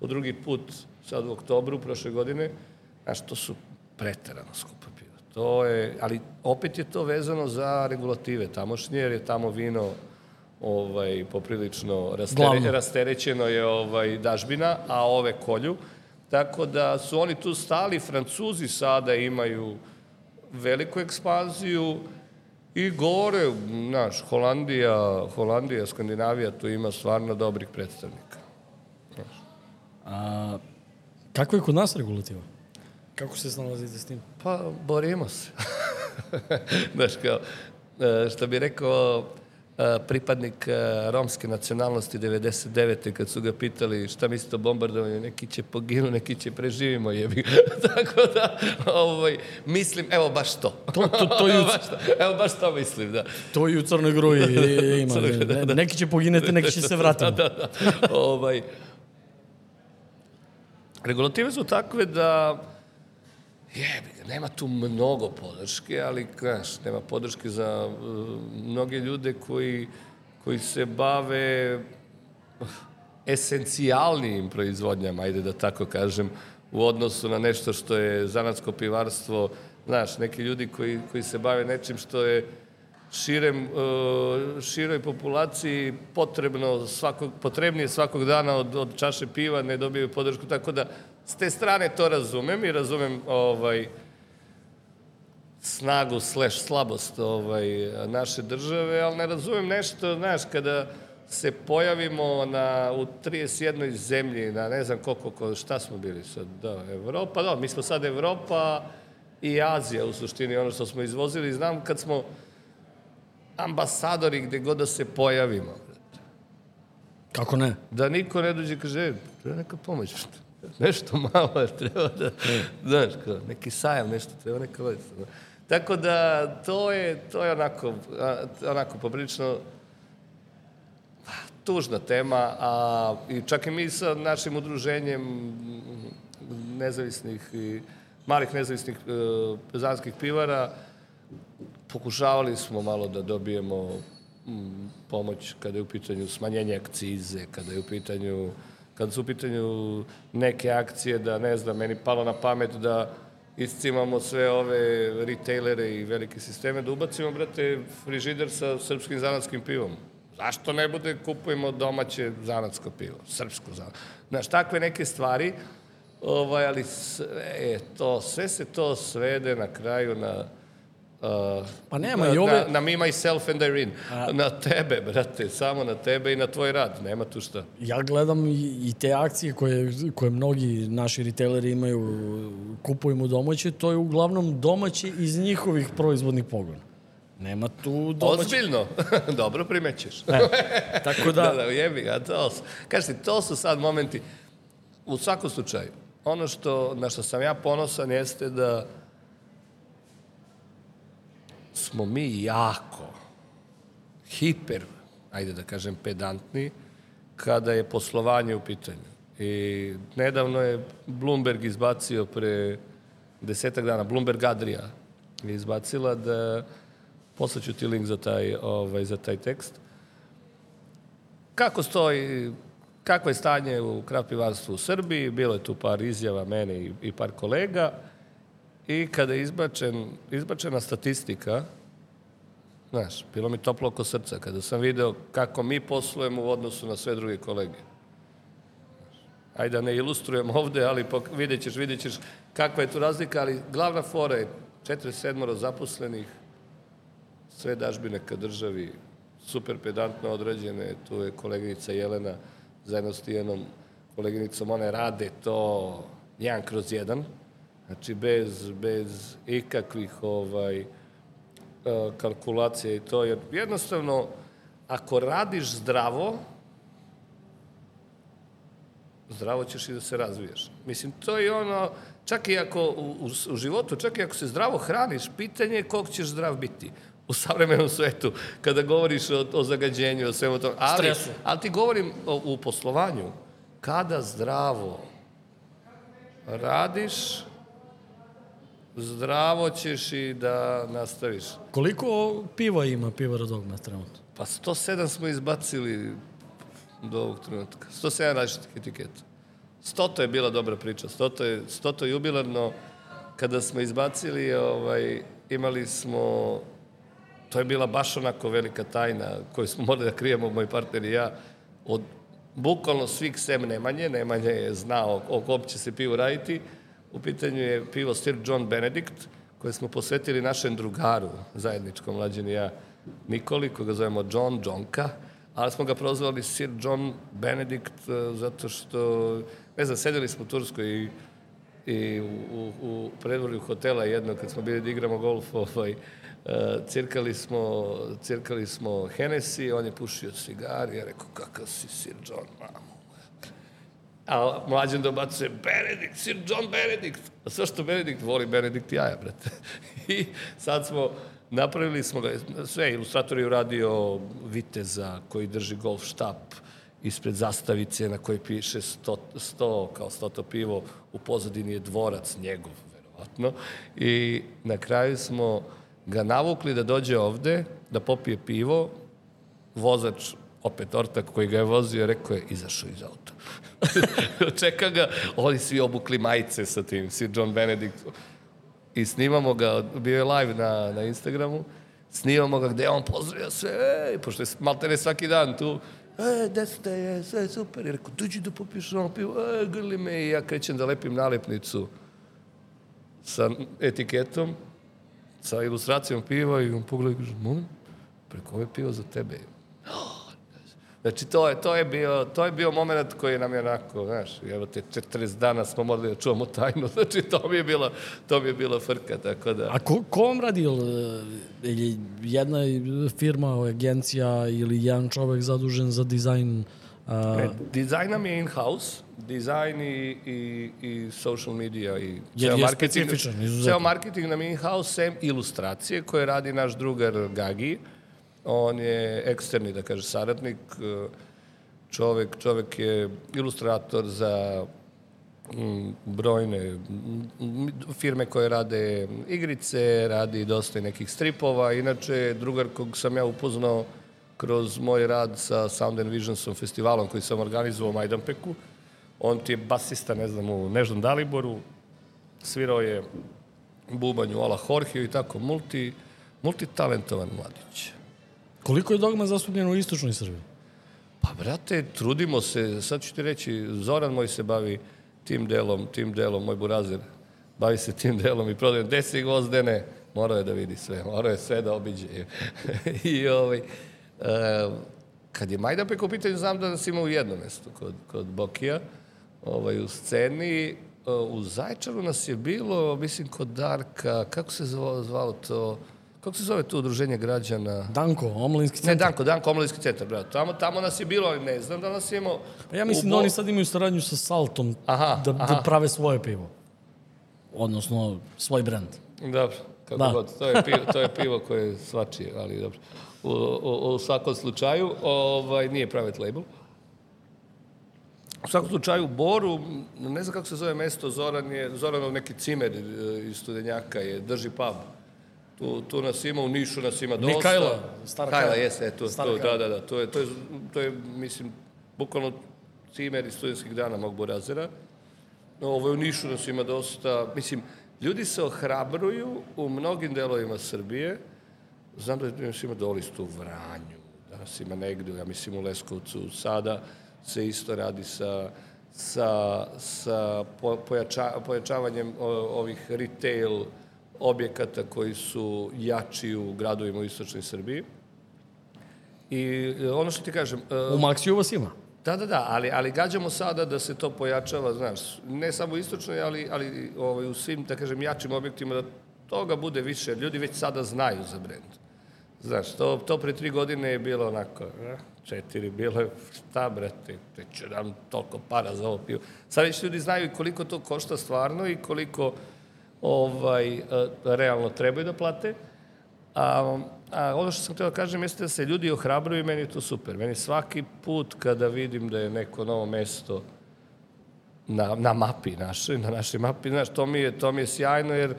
Speaker 1: po drugi put, sad u oktobru prošle godine, znaš, to su preterano skupa piva. To je, ali opet je to vezano za regulative tamošnje, jer je tamo vino ovaj, poprilično rastere,
Speaker 2: Glavno.
Speaker 1: rasterećeno je ovaj, dažbina, a ove kolju. Tako da su oni tu stali, Francuzi sada imaju veliku ekspanziju i gore, znaš, Holandija, Holandija, Skandinavija, tu ima stvarno dobrih predstavnika.
Speaker 2: A, kako je kod nas regulativa? Kako se snalazite s tim?
Speaker 1: Pa, borimo se. Znaš, kao, e, što bi rekao pripadnik e, romske nacionalnosti 99. kad su ga pitali šta mislite o bombardovanju, neki će poginu, neki će preživimo, jebi. Tako da, ovaj, mislim, evo baš to.
Speaker 2: To- to- to
Speaker 1: evo,
Speaker 2: ju-
Speaker 1: baš to, evo baš to mislim, da.
Speaker 2: To i u Crnoj Gruji ima.
Speaker 1: Crnoj-
Speaker 2: Ne- Neki će poginete, neki će se vratiti.
Speaker 1: da, da. ovaj, regulative su takve da ga, nema tu mnogo podrške, ali znaš, nema podrške za uh, mnoge ljude koji, koji se bave esencijalnijim proizvodnjama, ajde da tako kažem, u odnosu na nešto što je zanatsko pivarstvo, znaš, neki ljudi koji, koji se bave nečim što je širem, uh, široj populaciji potrebno svakog, potrebnije svakog dana od, od čaše piva, ne dobiju podršku, tako da s te strane to razumem i razumem ovaj, snagu slash slabost ovaj, naše države, ali ne razumem nešto, znaš, kada se pojavimo na, u 31. zemlji, na ne znam koliko, ko, šta smo bili sad, da, Evropa, da, mi smo sad Evropa i Azija u suštini, ono što smo izvozili, znam kad smo ambasadori gde god da se pojavimo,
Speaker 2: Kako ne?
Speaker 1: da niko ne dođe i kaže, e, treba neka pomoć, nešto malo, treba da, znaš, kao, neki sajam, nešto, treba neka već. Tako da, to je, to je onako, onako poprilično tužna tema, a i čak i mi sa našim udruženjem nezavisnih i malih nezavisnih e, pezanskih pivara pokušavali smo malo da dobijemo mm, pomoć kada je u pitanju smanjenje akcize, kada je u pitanju kada su u pitanju neke akcije da ne znam, meni palo na pamet da iscimamo sve ove retailere i velike sisteme, da ubacimo, brate, frižider sa srpskim zanatskim pivom. Zašto ne bude kupujemo domaće zanatsko pivo, srpsko zanatsko? Znaš, takve neke stvari, ovaj, ali sve, to, sve se to svede na kraju na Uh,
Speaker 2: Pa nema,
Speaker 1: na,
Speaker 2: i ove-
Speaker 1: na, na me, myself and Irene. Na tebe, brate, samo na tebe i na tvoj rad, nema tu šta.
Speaker 2: Ja gledam i, i te akcije koje, koje mnogi naši retaileri imaju, kupujemo domaće, to je uglavnom domaće iz njihovih proizvodnih pogona. Nema tu domaće.
Speaker 1: Ozbiljno, dobro primećeš.
Speaker 2: E, tako da,
Speaker 1: da, da, jebi ga, to su, kažete, to su sad momenti, u svakom slučaju, ono što, na što sam ja ponosan jeste da smo mi jako hiper, ajde da kažem, pedantni kada je poslovanje u pitanju. I nedavno je Bloomberg izbacio pre desetak dana, Bloomberg Adria je izbacila da poslaću ti link za taj, ovaj, za taj tekst. Kako stoji, kakvo je stanje u kraft pivarstvu u Srbiji, bilo je tu par izjava mene i, i par kolega i kada je izbačen, izbačena statistika, znaš, bilo mi toplo oko srca kada sam video kako mi poslujemo u odnosu na sve druge kolege. Ajde da ne ilustrujem ovde, ali pok- vidjet ćeš, vidjet ćeš kakva je tu razlika, ali glavna fora je 47 zaposlenih, sve dažbine ka državi, super pedantno određene, tu je koleginica Jelena zajedno s tijenom koleginicom, one rade to jedan kroz jedan, znači bez, bez ikakvih ovaj, e, kalkulacija i to, jer jednostavno, ako radiš zdravo, zdravo ćeš i da se razvijaš. Mislim, to je ono, čak i ako u, u, u životu, čak i ako se zdravo hraniš, pitanje je koliko ćeš zdrav biti u savremenom svetu, kada govoriš o, o zagađenju, o svemu tome. Ali,
Speaker 2: Stresu.
Speaker 1: ali ti govorim o, u poslovanju, kada zdravo radiš, zdravo ćeš i da nastaviš.
Speaker 2: koliko piva ima pivara dogma trenutno?
Speaker 1: Pa 107 smo izbacili do ovog trenutka. 107 različitih etiketa. 100 je bila dobra priča. 100 je, 100 je jubilarno. Kada smo izbacili, ovaj, imali smo... To je bila baš onako velika tajna koju smo morali da krijemo, moj partner i ja, od bukvalno svih sem Nemanje. Nemanje je znao o kom će se pivo raditi. U pitanju je pivo Sir John Benedict, koje smo posvetili našem drugaru, zajedničkom mlađeni ja, Nikoli, koga zovemo John Johnka, ali smo ga prozvali Sir John Benedict eh, zato što, ne znam, sedeli smo u Turskoj i, i u, u, u hotela jedno, kad smo bili da igramo golf, ovaj, eh, cirkali smo, cirkali smo Hennessy, on je pušio cigar ja rekao, kakav si Sir John, mamo. A mlađan dobacuje, Benedikt, Sir John Benedikt. A sve što Benedikt voli, Benedikt jaja, brate. I sad smo, napravili smo ga, sve, ilustrator je uradio viteza koji drži golf štap ispred zastavice na kojoj piše 100, 100 kao 100 pivo, u pozadini je dvorac njegov, verovatno. I na kraju smo ga navukli da dođe ovde, da popije pivo, vozač, opet ortak koji ga je vozio, rekao je, izašao iz auta. Čeka ga, oni svi obukli majice sa tim, Sir John Benedict. I snimamo ga, bio je live na, na Instagramu, snimamo ga gde on pozdravio sve, ej, pošto je maltene svaki dan tu, e, gde ste, je, sve je super. I rekao, dođi da popiješ ono pivo, e, grli me i ja krećem da lepim nalepnicu sa etiketom, sa ilustracijom piva i on pogleda i kaže, molim, preko ove pivo za tebe. Znači, to je, to je bio, to je bio moment koji nam je onako, znaš, evo te 40 dana smo morali da čuvamo tajnu, znači to mi je bilo, to mi je bilo frka, tako da...
Speaker 2: A ko, ko vam radi? Ili jedna firma, agencija ili jedan čovek zadužen za dizajn?
Speaker 1: A... Ne, dizajn nam je in-house, dizajn i, i, i social media i
Speaker 2: Jer ceo je marketing, specifičan,
Speaker 1: izuzetno. Ceo marketing nam je in-house, sem ilustracije koje radi naš drugar Gagi, On je eksterni, da kaže, saradnik. Čovek, čovek je ilustrator za mm, brojne firme koje rade igrice, radi dosta nekih stripova. Inače, drugar kog sam ja upoznao kroz moj rad sa Sound and Visionsom festivalom koji sam organizovao u Majdanpeku. On ti je basista, ne znam, u Nežnom Daliboru, svirao je bubanju Ola Horhiju i tako, multi, multitalentovan mladić.
Speaker 2: Koliko je dogma zastupljeno u istočnoj Srbiji?
Speaker 1: Pa, brate, trudimo se, sad ću ti reći, Zoran moj se bavi tim delom, tim delom, moj burazer, bavi se tim delom i prodajem desi gvozdene, morao je da vidi sve, morao je sve da obiđe. I ovaj, uh, kad je Majdanpek u pitanju, znam da nas ima u jednom mestu, kod, kod Bokija, ovaj, u sceni, uh, u Zajčaru nas je bilo, mislim, kod Darka, kako se zvalo, zvalo to, kako se zove to udruženje građana?
Speaker 2: Danko, Omlinski centar.
Speaker 1: Ne, Danko, Danko, Omlinski centar, brate. Tamo, tamo nas je bilo, ali ne znam da nas je imao...
Speaker 2: Pa ja mislim da oni sad imaju saradnju sa Saltom aha, da, da aha. da prave svoje pivo. Odnosno, svoj brend.
Speaker 1: Dobro, kako da. god. To je, pivo, to je pivo koje je svačije, ali dobro. U, u, u svakom slučaju, ovaj, nije private label. U svakom slučaju, Boru, ne znam kako se zove mesto, Zoran je, Zoranov neki cimer iz Studenjaka je, drži pub Tu, tu nas ima, u Nišu nas ima dosta.
Speaker 2: Mikajla, stara
Speaker 1: Kajla. Kajla, jeste, tu, tu, da, da, da, to je, to je, to je, mislim, bukvalno cimer iz studentskih dana mog Borazera. Ovo u Nišu nas ima dosta, mislim, ljudi se ohrabruju u mnogim delovima Srbije. Znam da nas ima dolistu u Vranju, da nas ima negde, ja mislim u Leskovcu. Sada se isto radi sa, sa, sa pojača, pojačavanjem ovih retail objekata koji su jači u gradovima u istočnoj Srbiji. I e, ono što ti kažem...
Speaker 2: E, u Maksiju vas ima?
Speaker 1: Da, da, da, ali, ali gađamo sada da se to pojačava, znaš, ne samo u istočnoj, ali, ali ovaj, u svim, da kažem, jačim objektima, da toga bude više, ljudi već sada znaju za brend. Znaš, to, to pre tri godine je bilo onako, eh, četiri, bilo je, šta brate, te će nam toliko para za ovo pivo. Sad već ljudi znaju koliko to košta stvarno i koliko ovaj, e, realno trebaju da plate. A, a ono što sam htio da kažem jeste da se ljudi ohrabruju i meni je to super. Meni svaki put kada vidim da je neko novo mesto na, na mapi našoj, na našoj mapi, znaš, to mi, je, to mi je sjajno jer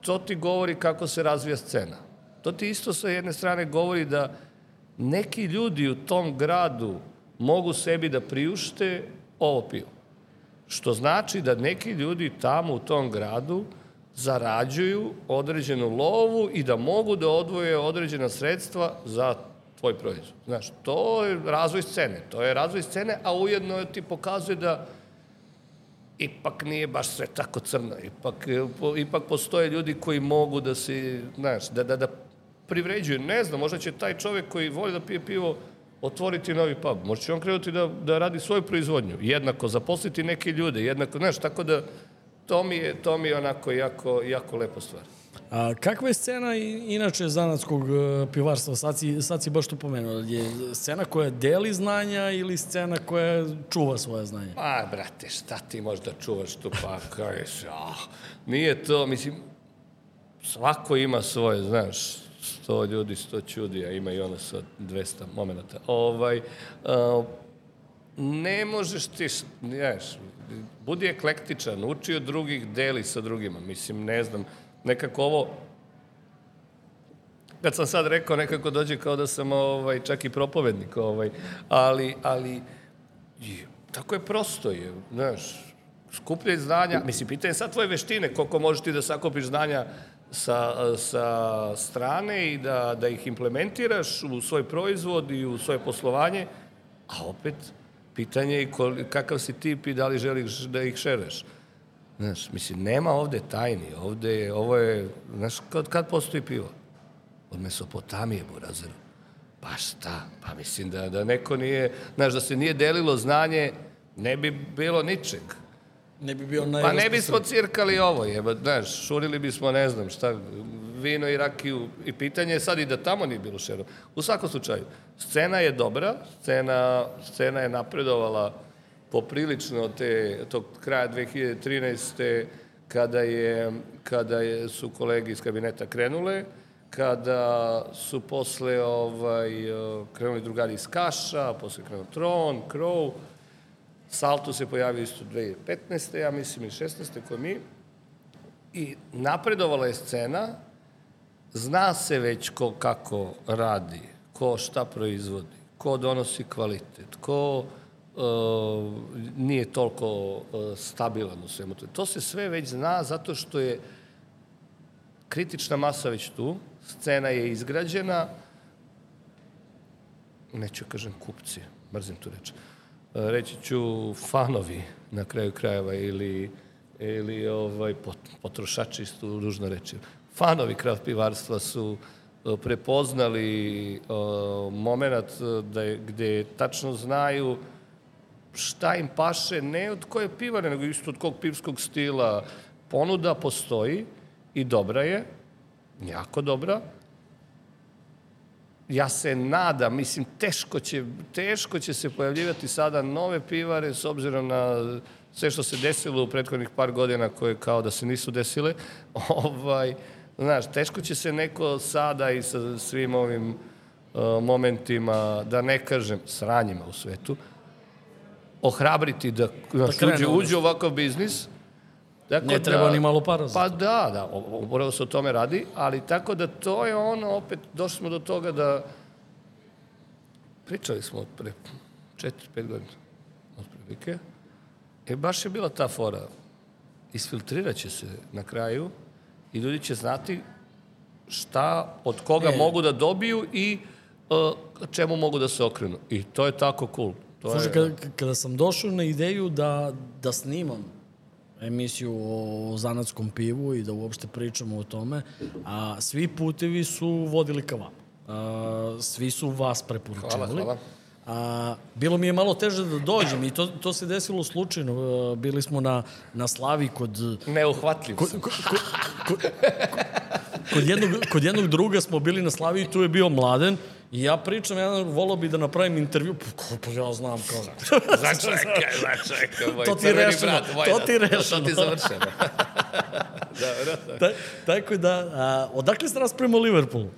Speaker 1: to ti govori kako se razvija scena. To ti isto sa jedne strane govori da neki ljudi u tom gradu mogu sebi da priušte ovo pivo. Što znači da neki ljudi tamo u tom gradu zarađuju određenu lovu i da mogu da odvoje određena sredstva za tvoj proizvod. Znaš, to je razvoj scene. To je razvoj scene, a ujedno ti pokazuje da ipak nije baš sve tako crno. Ipak, ipak postoje ljudi koji mogu da se, znaš, da, da, da privređuju. Ne znam, možda će taj čovek koji voli da pije pivo otvoriti novi pub. Možda će on krenuti da, da radi svoju proizvodnju. Jednako, zaposliti neke ljude. Jednako, znaš, tako da to mi je, to mi je onako jako, jako lepo stvar.
Speaker 2: A kakva je scena inače zanatskog e, pivarstva? Sad si, sad si baš to pomenuo. Je scena koja deli znanja ili scena koja čuva svoje znanje?
Speaker 1: Pa, brate, šta ti možda čuvaš tu? Pa, kažeš, ah, nije to, mislim, svako ima svoje, znaš, sto ljudi, sto čudija, ima i ono sa 200 momenta. Ovaj, uh, ne možeš ti, znaš, budi eklektičan, uči od drugih, deli sa drugima. Mislim, ne znam, nekako ovo, kad sam sad rekao, nekako dođe kao da sam ovaj, čak i propovednik, ovaj, ali, ali je, tako je prosto, je, znaš, skupljaj znanja, mislim, pitanje sad tvoje veštine, koliko možeš ti da sakupiš znanja sa, sa strane i da, da ih implementiraš u svoj proizvod i u svoje poslovanje, a opet pitanje je kakav si tip i da li želiš da ih šereš. Znaš, mislim, nema ovde tajni, ovde je, ovo je, znaš, kad, kad postoji pivo? Od Mesopotamije, Burazer. Pa šta? Pa mislim da, da neko nije, znaš, da se nije delilo znanje, ne bi bilo ničeg.
Speaker 2: Ne bi bio
Speaker 1: Pa
Speaker 2: najraspisani.
Speaker 1: ne bismo cirkali ovo, jeba, znaš, šurili bismo, ne znam, šta, vino i rakiju, i pitanje je sad i da tamo nije bilo šero. U svakom slučaju, scena je dobra, scena, scena je napredovala poprilično te, tog kraja 2013. kada, je, kada je, su kolege iz kabineta krenule, kada su posle ovaj, krenuli drugari iz Kaša, posle krenuo Tron, Crow, Salto se pojavio isto 2015. ja mislim i 16. ko mi. I napredovala je scena, zna se već ko kako radi, ko šta proizvodi, ko donosi kvalitet, ko uh, nije toliko uh, stabilan u svemu. to. Se sve već zna zato što je kritična masa već tu, scena je izgrađena, neću kažem kupci, mrzim tu reč, reći ću fanovi na kraju krajeva ili, ili ovaj, pot- potrošači su ružno reći. Fanovi kraft pivarstva su e, prepoznali e, moment e, da je, gde tačno znaju šta im paše, ne od koje pivare, nego isto od kog pivskog stila. Ponuda postoji i dobra je, jako dobra, ja se nadam, mislim, teško će, teško će se pojavljivati sada nove pivare s obzirom na sve što se desilo u prethodnih par godina koje kao da se nisu desile. Ovaj, znaš, teško će se neko sada i sa svim ovim uh, momentima, da ne kažem sranjima u svetu, ohrabriti da, da
Speaker 2: ovo.
Speaker 1: uđe u ovakav biznis. Tako
Speaker 2: Ne treba ni malo para za
Speaker 1: Pa da, da, o- upravo se o tome radi, ali tako da to je ono, opet došli smo do toga da pričali smo od pre 4-5 godina, otprilike, e baš je bila ta fora, isfiltrirat će se na kraju i ljudi će znati šta, od koga
Speaker 2: E.
Speaker 1: mogu da dobiju i uh, čemu mogu da se okrenu. I to je tako cool. To
Speaker 2: Slušaj,
Speaker 1: je,
Speaker 2: kada, kada sam došao na ideju da, da snimam emisiju o zanatskom pivu i da uopšte pričamo o tome, a svi putevi su vodili ka vama. A, svi su vas preporučivali.
Speaker 1: Hvala, hvala.
Speaker 2: A, bilo mi je malo teže da dođem i to, to se desilo slučajno. A, bili smo na, na slavi kod,
Speaker 1: neuhvatljiv
Speaker 2: kod,
Speaker 1: sam.
Speaker 2: kod, kod, kod, kod, jednog, kod jednog druga smo bili na slavi i tu je bio mladen i ja pričam, ja volao bi da napravim intervju, pa, pa ja znam kao...
Speaker 1: Začekaj, začekaj, moj
Speaker 2: To ti rešeno,
Speaker 1: brat,
Speaker 2: to ti rešeno.
Speaker 1: To ti završeno. Dobro.
Speaker 2: Ta, tako da, a, odakle ste nas prema Liverpoolu?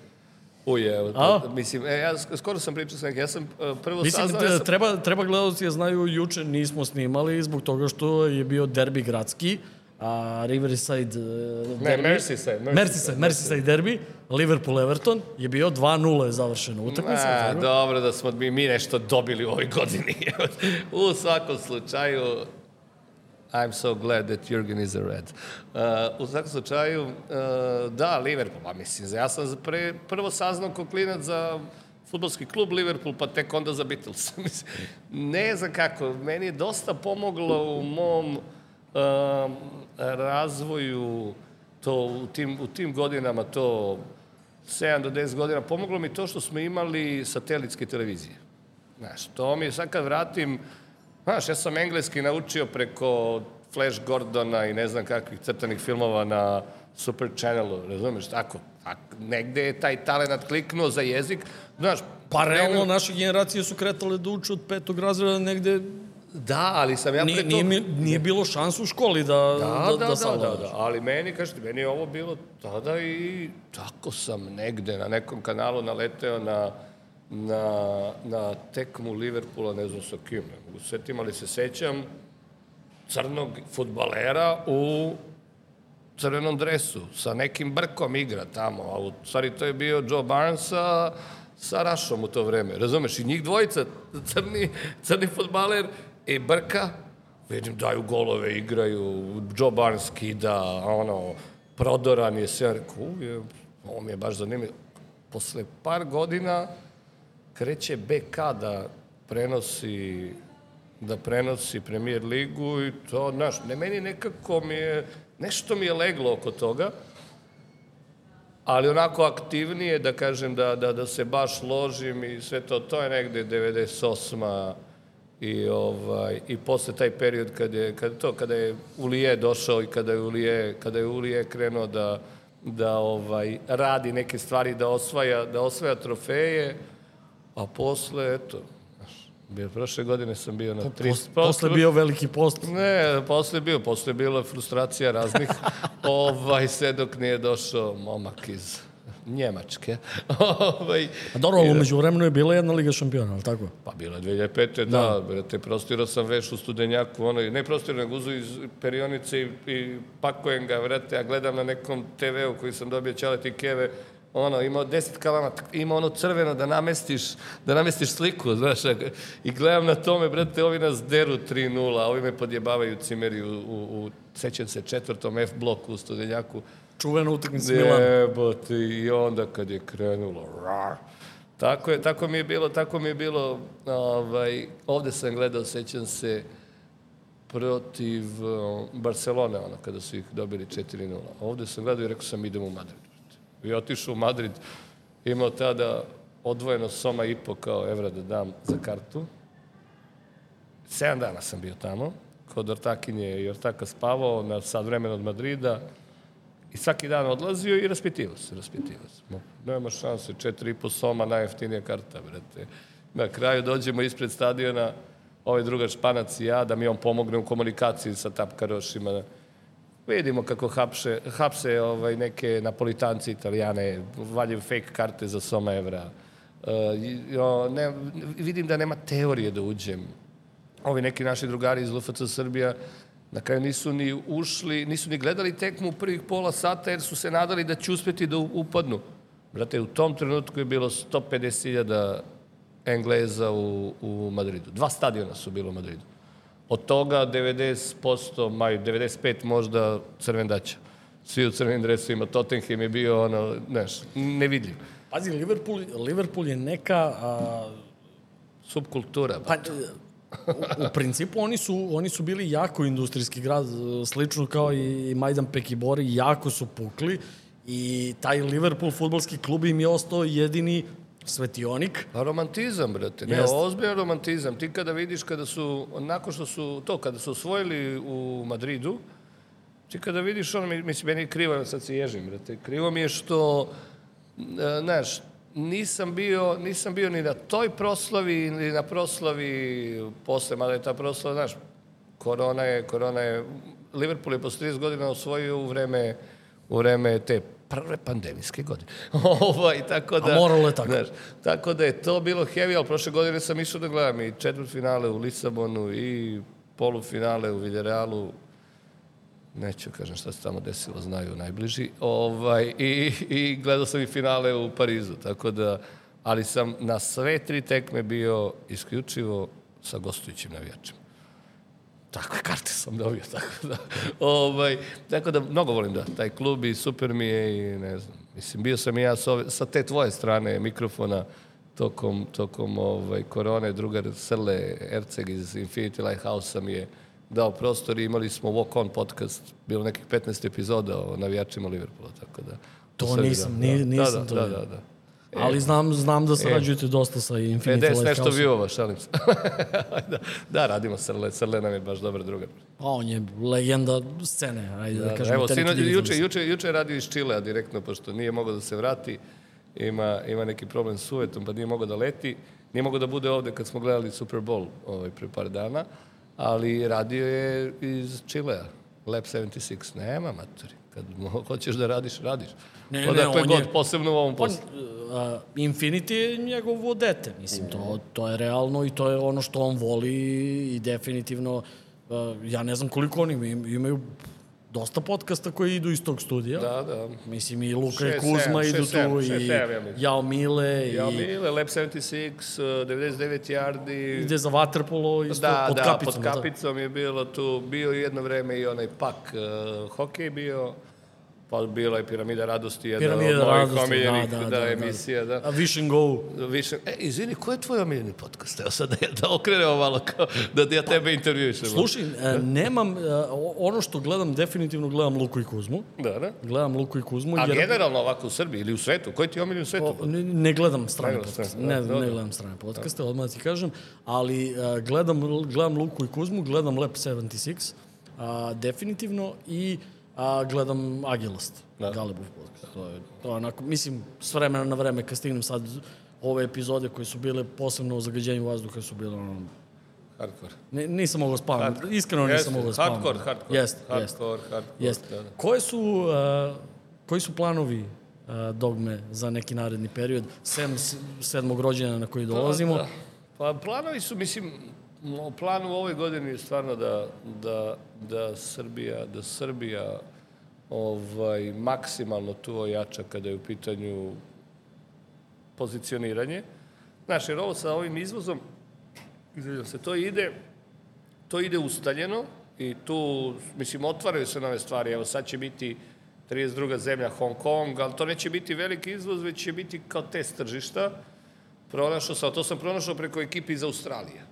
Speaker 1: Uje, mislim, e, ja sk- skoro sam pričao sa nekim, ja sam e, prvo
Speaker 2: Mislim,
Speaker 1: saznao, ja
Speaker 2: da
Speaker 1: sam,
Speaker 2: treba, treba gledalci da znaju, juče nismo snimali zbog toga što je bio derbi gradski, a Riverside uh,
Speaker 1: Ne,
Speaker 2: derbi...
Speaker 1: Merseyside, Merseyside,
Speaker 2: Merseyside, Merseyside derbi, Liverpool-Everton je bio 2-0 je završeno utakmica.
Speaker 1: Dobro da smo mi, mi nešto dobili u ovoj godini. u svakom slučaju, I'm so glad that Jurgen is a red. Uh, u svakom slučaju, uh, da, Liverpool, pa mislim, ja sam pre, prvo saznao kao klinac za futbolski klub Liverpool, pa tek onda za Beatles. Ne znam kako, meni je dosta pomoglo u mom um, razvoju to u tim, u tim godinama, to 7 do 10 godina, pomoglo mi to što smo imali satelitske televizije. Znaš, to mi je sad kad vratim, znaš, ja sam engleski naučio preko Flash Gordona i ne znam kakvih crtanih filmova na Super Channelu, razumeš, tako, tako negde je taj talent kliknuo za jezik, znaš,
Speaker 2: Pa realno, naše generacije su kretale da uče od petog razreda negde...
Speaker 1: Da, ali sam ja
Speaker 2: Nije,
Speaker 1: pre
Speaker 2: nije,
Speaker 1: toga...
Speaker 2: mi- nije bilo šansu u školi da,
Speaker 1: Da,
Speaker 2: da,
Speaker 1: da, da, da,
Speaker 2: savladaš.
Speaker 1: da, ali meni, kažete, meni je ovo bilo tada i tako sam negde na nekom kanalu naleteo na, na, na tekmu Liverpoola, ne znam sa kim, ne mogu se setim, ali se sećam crnog futbalera u crvenom dresu, sa nekim brkom igra tamo, a u stvari to je bio Joe Barnes sa, sa Rašom u to vreme, razumeš? I njih dvojica, crni, crni futbaler i brka, vidim, daju golove, igraju, Joe Barnes kida, ono, prodoran je sve, rekao, "U, je, ovo mi je baš zanimljivo. Posle par godina kreće BK da prenosi da prenosi premier ligu i to, znaš, ne meni nekako mi je, nešto mi je leglo oko toga, ali onako aktivnije, da kažem, da, da, da se baš ložim i sve to, to je negde 98 i ovaj i posle taj period kad je kad to kada je Ulije došao i kada je Ulije kada je Ulije krenuo da da ovaj radi neke stvari da osvaja da osvaja trofeje a posle eto Bio, prošle godine sam bio na 30.
Speaker 2: Pos, posle bio veliki post.
Speaker 1: Ne, posle bio, posle bila frustracija raznih, ovaj, sve dok nije došao momak iz Njemačke. ovaj,
Speaker 2: dobro, ali umeđu vremenu je bila jedna Liga šampiona, ali tako?
Speaker 1: Pa bila je 2005. Da, da brate, prostirao sam veš u studenjaku, ono, ne prostirao, nego uzu iz perionice i, i pakujem ga, vrate, a gledam na nekom TV-u koji sam dobio Ćaleti Keve, ono, imao 10 kalama, ima ono crveno da namestiš, da namestiš sliku, znaš, i gledam na tome, brate, ovi nas deru 3-0, a ovi me podjebavaju cimeri u, u, u sećam se, četvrtom F bloku u Studenjaku.
Speaker 2: Čuvena utakmica Milana.
Speaker 1: Jebote, i onda kad je krenulo, rar, Tako je, tako mi je bilo, tako mi je bilo, ovaj, ovde sam gledao, sećam se, protiv uh, Barcelone, ono, kada su ih dobili 4-0. Ovde sam gledao i rekao sam idem u Madrid i otišao u Madrid, imao tada odvojeno soma i po kao evra da dam za kartu. Sedam dana sam bio tamo, kod Ortakinje i Ortaka spavao na sad vremena od Madrida i svaki dan odlazio i raspitivao se, raspitivao se. Nema šanse, četiri i po soma, najjeftinija karta, brate. Na kraju dođemo ispred stadiona, ovaj drugar Španac i ja, da mi on pomogne u komunikaciji sa tapkarošima, Vidimo kako hapše, hapse ovaj, neke napolitanci, italijane, valjaju fake karte za soma evra. Uh, ne, vidim da nema teorije da uđem. Ovi neki naši drugari iz LFC Srbija na kraju nisu ni ušli, nisu ni gledali tekmu u prvih pola sata jer su se nadali da će uspeti da upadnu. Brate, u tom trenutku je bilo 150.000 Engleza u, u Madridu. Dva stadiona su bilo u Madridu. Od toga 90%, maj, 95 možda crvendaća. Svi u crvenim dresovima, Tottenham je bio ono, znaš, nevidljiv.
Speaker 2: Pazi, Liverpool, Liverpool je neka... A...
Speaker 1: Subkultura.
Speaker 2: Pa, u, principu oni su, oni su bili jako industrijski grad, slično kao i Majdan Pekibori, jako su pukli i taj Liverpool futbolski klub im je ostao jedini svetionik.
Speaker 1: Pa romantizam, brate. Ne, ozbiljan romantizam. Ti kada vidiš kada su, nakon što su to, kada su osvojili u Madridu, ti kada vidiš ono, mislim, meni je krivo, sad se ježim, brate. Krivo mi je što, e, znaš, nisam bio, nisam bio ni na toj proslavi, ni na proslavi posle, mada je ta proslava, znaš, korona je, korona je, Liverpool je posle 30 godina osvojio u vreme, u vreme te prve pandemijske godine. ovaj, tako da,
Speaker 2: A moralo je tako.
Speaker 1: Znaš, tako da je to bilo heavy, ali prošle godine sam išao da gledam i četvrt finale u Lisabonu i polufinale u Viljarealu. Neću kažem šta se tamo desilo, znaju najbliži. Ovaj, i, I gledao sam i finale u Parizu, tako da, ali sam na sve tri tekme bio isključivo sa gostujućim navijačima. Takve karte sam dobio, tako da, ovaj, tako da mnogo volim da, taj klub i super mi je i ne znam, mislim, bio sam i ja sa, ove, sa te tvoje strane mikrofona tokom, tokom ovaj, korone, drugar Srle Erceg iz Infinity Lighthouse-a mi je dao prostor i imali smo Walk On podcast, bilo nekih 15 epizoda o navijačima Liverpoola, tako da...
Speaker 2: To nisam, da, nisam
Speaker 1: da, da,
Speaker 2: to.
Speaker 1: Da, da, da.
Speaker 2: E, Ali znam, znam da sarađujete e, dosta sa Infinity Lighthouse.
Speaker 1: 50 nešto viewova, šalim se. da, da, radimo Srle. Srle nam je baš dobar drugar.
Speaker 2: A on je legenda scene, ajde da, da kažemo.
Speaker 1: Evo, sino, juče, juče, juče je radio iz Čilea direktno, pošto nije mogao da se vrati. Ima, ima neki problem s uvetom, pa nije mogao da leti. Nije mogao da bude ovde kad smo gledali Super Bowl ovaj, pre par dana, ali radio je iz Čilea. Lab 76. Nema, matori. Kad hoćeš da radiš, radiš. Ne, Odakle ne, god, je, posebno u ovom poslu.
Speaker 2: On, uh, Infinity je njegovo dete, mislim, to, to je realno i to je ono što on voli i definitivno, uh, ja ne znam koliko oni imaju dosta podcasta koji idu iz tog studija.
Speaker 1: Da, da.
Speaker 2: Mislim, i Luka i Kuzma idu tu, i Jao Mile.
Speaker 1: Jao Mile, Lab 76, 99 yardi.
Speaker 2: Ide za Waterpolo isto,
Speaker 1: da,
Speaker 2: pod
Speaker 1: da,
Speaker 2: kapicom.
Speaker 1: pod kapicom da. je bilo tu, bio jedno vreme i onaj pak uh, hokej bio, Pa bila je Piramida radosti, jedna
Speaker 2: Piramida
Speaker 1: od mojih
Speaker 2: radosti,
Speaker 1: omiljenih
Speaker 2: da, da,
Speaker 1: da,
Speaker 2: da, da.
Speaker 1: emisija. Da.
Speaker 2: A Wish and Go.
Speaker 1: Više, e, izvini, ko je tvoj omiljeni podcast? Evo sad da, da okrenemo malo kao da ja tebe intervjuišem.
Speaker 2: Slušaj, e, nemam, e, ono što gledam, definitivno gledam Luku i Kuzmu.
Speaker 1: Da, da.
Speaker 2: Gledam Luku i Kuzmu.
Speaker 1: A
Speaker 2: jer-
Speaker 1: generalno ovako u Srbiji ili u svetu? Koji ti je omiljeni u svetu?
Speaker 2: O, ne, ne gledam strane
Speaker 1: Ne
Speaker 2: podcaste.
Speaker 1: strane,
Speaker 2: Ne,
Speaker 1: da,
Speaker 2: ne
Speaker 1: dobro.
Speaker 2: gledam strane podcaste, odmah ti kažem. Ali a, gledam, gledam Luku i Kuzmu, gledam Lab 76, a, definitivno, i a, gledam Agilast, da.
Speaker 1: Da.
Speaker 2: Galebov podcast. To je, to je onako, mislim, s vremena na vreme, kad stignem sad ove epizode koje su bile posebno o zagađenju vazduha su bile ono,
Speaker 1: Hardcore.
Speaker 2: ne, nisam mogao spavam, iskreno nisam
Speaker 1: Jeste,
Speaker 2: mogao spavam.
Speaker 1: Hardcore, hardcore.
Speaker 2: Jeste, jeste.
Speaker 1: hardcore, hardcore.
Speaker 2: Jeste.
Speaker 1: Da, da.
Speaker 2: Koje su, uh, koji su planovi uh, dogme za neki naredni period, sem sedmog rođena na koji dolazimo?
Speaker 1: Da. Pa planovi su, mislim, o planu u ovoj godini je stvarno da, da, da Srbija, da Srbija ovaj, maksimalno tu ojača kada je u pitanju pozicioniranje. Znaš, jer ovo sa ovim izvozom, izvinjam se, to ide, to ide ustaljeno i tu, mislim, otvaraju se nove stvari. Evo, sad će biti 32. zemlja Hong Kong, ali to neće biti veliki izvoz, već će biti kao test tržišta. Pronašao sam, to sam pronašao preko ekipe iz Australije.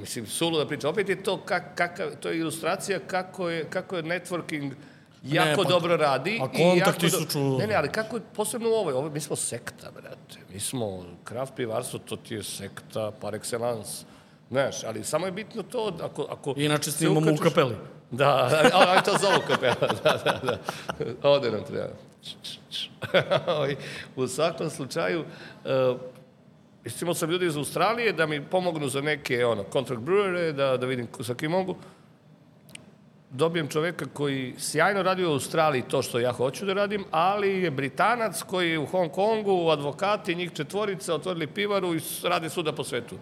Speaker 1: Mislim, sulu da pričam. Opet je to, kak, kakav, to je ilustracija kako je, kako je networking jako
Speaker 2: pa-
Speaker 1: dobro radi.
Speaker 2: a kontakti su ču-
Speaker 1: Ne, ne, ali kako je, posebno u ovoj, ovo, mi smo sekta, brate. Mi smo, kraft pivarstvo, to ti je sekta par excellence. Znaš, ali samo je bitno to, ako... ako
Speaker 2: Inače snimamo u kapeli.
Speaker 1: Da, a, a to zovu kapela, da, da, da. Ovde nam treba. U svakom slučaju, uh, Istimo sam ljudi iz Australije da mi pomognu za neke ono, contract brewere, da, da vidim sa kim mogu. Dobijem čoveka koji sjajno radi u Australiji to što ja hoću da radim, ali je Britanac koji je u Hong Kongu, advokati, njih četvorica, otvorili pivaru i rade svuda po svetu.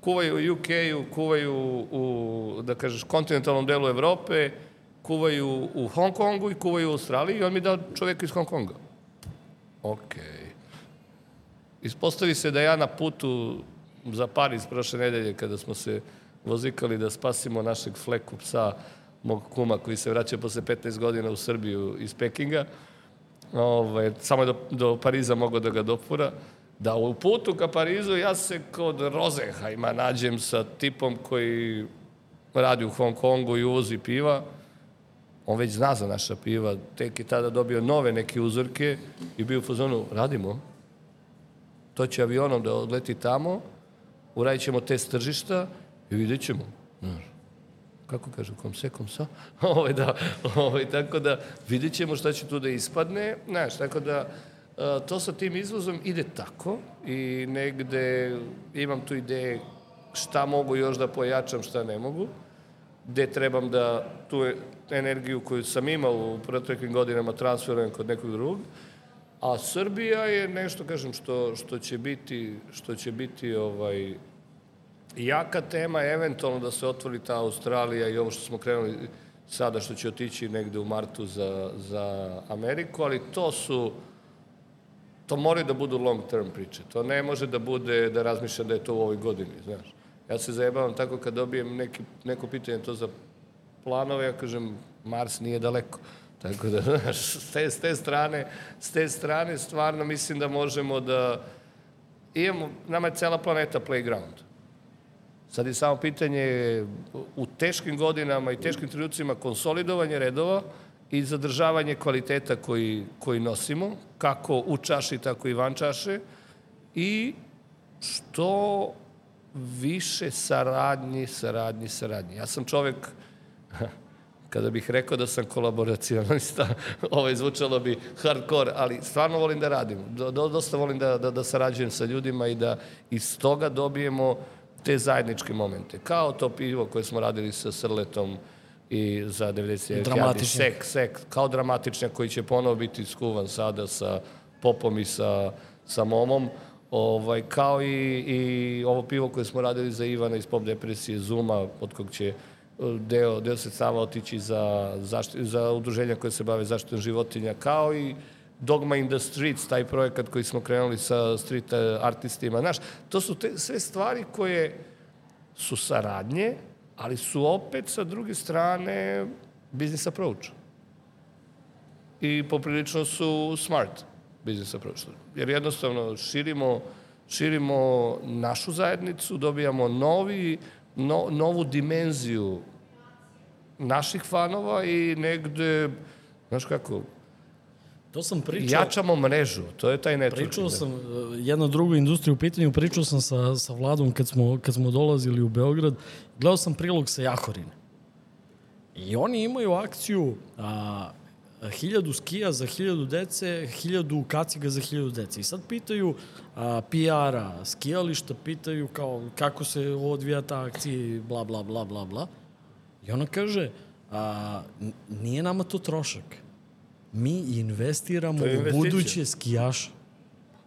Speaker 1: Kuvaju u UK-u, kuvaju u, da kažeš, kontinentalnom delu Evrope, kuvaju u Hong Kongu i kuvaju u Australiji i on mi dao čoveka iz Hong Konga. Okej. Ispostavi se da ja na putu za Pariz prošle nedelje, kada smo se vozikali da spasimo našeg fleku psa, mog kuma koji se vraća posle 15 godina u Srbiju iz Pekinga, ovaj, samo do, do Pariza mogao da ga dopura, da u putu ka Parizu ja se kod Rozenhajma nađem sa tipom koji radi u Hong Kongu i uvozi piva, on već zna za naša piva, tek je tada dobio nove neke uzorke i bio u fazonu, radimo, to će avionom da odleti tamo, uradit ćemo test tržišta i vidjet ćemo. Znaš, kako kažu, kom se, kom sa? ovaj, da, ovaj, tako da vidjet ćemo šta će tu da ispadne. Znaš, tako da a, to sa tim izvozom ide tako i negde imam tu ideje šta mogu još da pojačam, šta ne mogu gde trebam da tu energiju koju sam imao u proteklim godinama transferujem kod nekog drugog. A Srbija je nešto, kažem, što, što će biti, što će biti ovaj, jaka tema, eventualno da se otvori ta Australija i ovo što smo krenuli sada, što će otići negde u martu za, za Ameriku, ali to su, to moraju da budu long term priče. To ne može da bude, da razmišljam da je to u ovoj godini, znaš. Ja se zajebavam tako kad dobijem neki, neko pitanje to za planove, ja kažem, Mars nije daleko. Tako da, znaš, s te, s te strane, s te strane stvarno mislim da možemo da imamo, nama je cela planeta playground. Sad je samo pitanje u teškim godinama i teškim trenucima konsolidovanje redova i zadržavanje kvaliteta koji, koji nosimo, kako u čaši, tako i van čaše, i što više saradnji, saradnji, saradnji. Ja sam čovek, kada bih rekao da sam kolaboracionalista, ovaj, zvučalo bi hardcore, ali stvarno volim da radim. Do, do, dosta volim da, da, da sarađujem sa ljudima i da iz toga dobijemo te zajedničke momente. Kao to pivo koje smo radili sa Srletom i za 99
Speaker 2: Dramatičnjak.
Speaker 1: Sek, sek, kao dramatičnjak koji će ponovo biti skuvan sada sa popom i sa, sa momom. Ovaj, kao i, i ovo pivo koje smo radili za Ivana iz Pop Depresije Zuma, od kog će deo, deo sredstava otići za, zašti, za udruženja koje se bave zaštitom životinja, kao i Dogma in the Streets, taj projekat koji smo krenuli sa street eh, artistima. Znaš, to su te, sve stvari koje su saradnje, ali su opet sa druge strane business approach. i poprilično su smart business approach. Jer jednostavno širimo, širimo našu zajednicu, dobijamo novi, no, novu dimenziju naših fanova i negde, znaš kako,
Speaker 2: To sam pričao.
Speaker 1: jačamo mrežu, to je taj networking.
Speaker 2: Pričao sam, uh, jedna druga industrija u pitanju, pričao sam sa, sa Vladom kad smo, kad smo dolazili u Beograd, gledao sam prilog sa Jahorine. I oni imaju akciju a, hiljadu skija za hiljadu dece, hiljadu kaciga za hiljadu dece. I sad pitaju a, PR-a, skijališta, pitaju kao kako se odvija ta akcija i bla, bla, bla, bla, bla. I ona kaže, a, nije nama to trošak. Mi investiramo u buduće skijaše.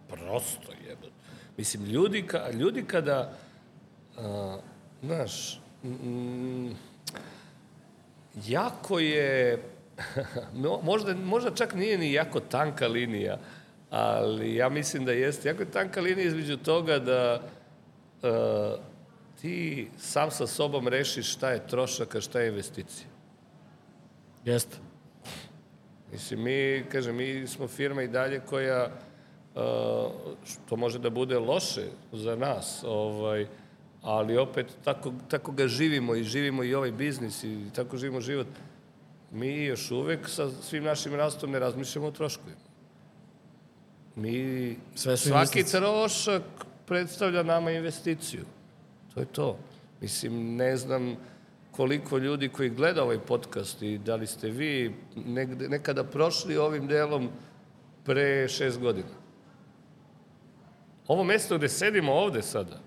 Speaker 1: Prosto jebate. Mislim, ljudi, ka, ljudi kada, a, znaš, mm, jako je, možda, možda čak nije ni jako tanka linija, ali ja mislim da jeste. Jako je tanka linija između toga da a, ti sam sa sobom rešiš šta je trošak, a šta je investicija.
Speaker 2: Jeste.
Speaker 1: Mislim, mi, kažem, mi smo firma i dalje koja, uh, što može da bude loše za nas, ovaj, ali opet tako, tako ga živimo i živimo i ovaj biznis i tako živimo život. Mi još uvek sa svim našim rastom ne razmišljamo o troškovima. Mi,
Speaker 2: Sve
Speaker 1: svaki
Speaker 2: investicije.
Speaker 1: trošak predstavlja nama investiciju. To je to. Mislim, ne znam koliko ljudi koji gleda ovaj podcast i da li ste vi negde, nekada prošli ovim delom pre šest godina. Ovo mesto gde sedimo ovde sada,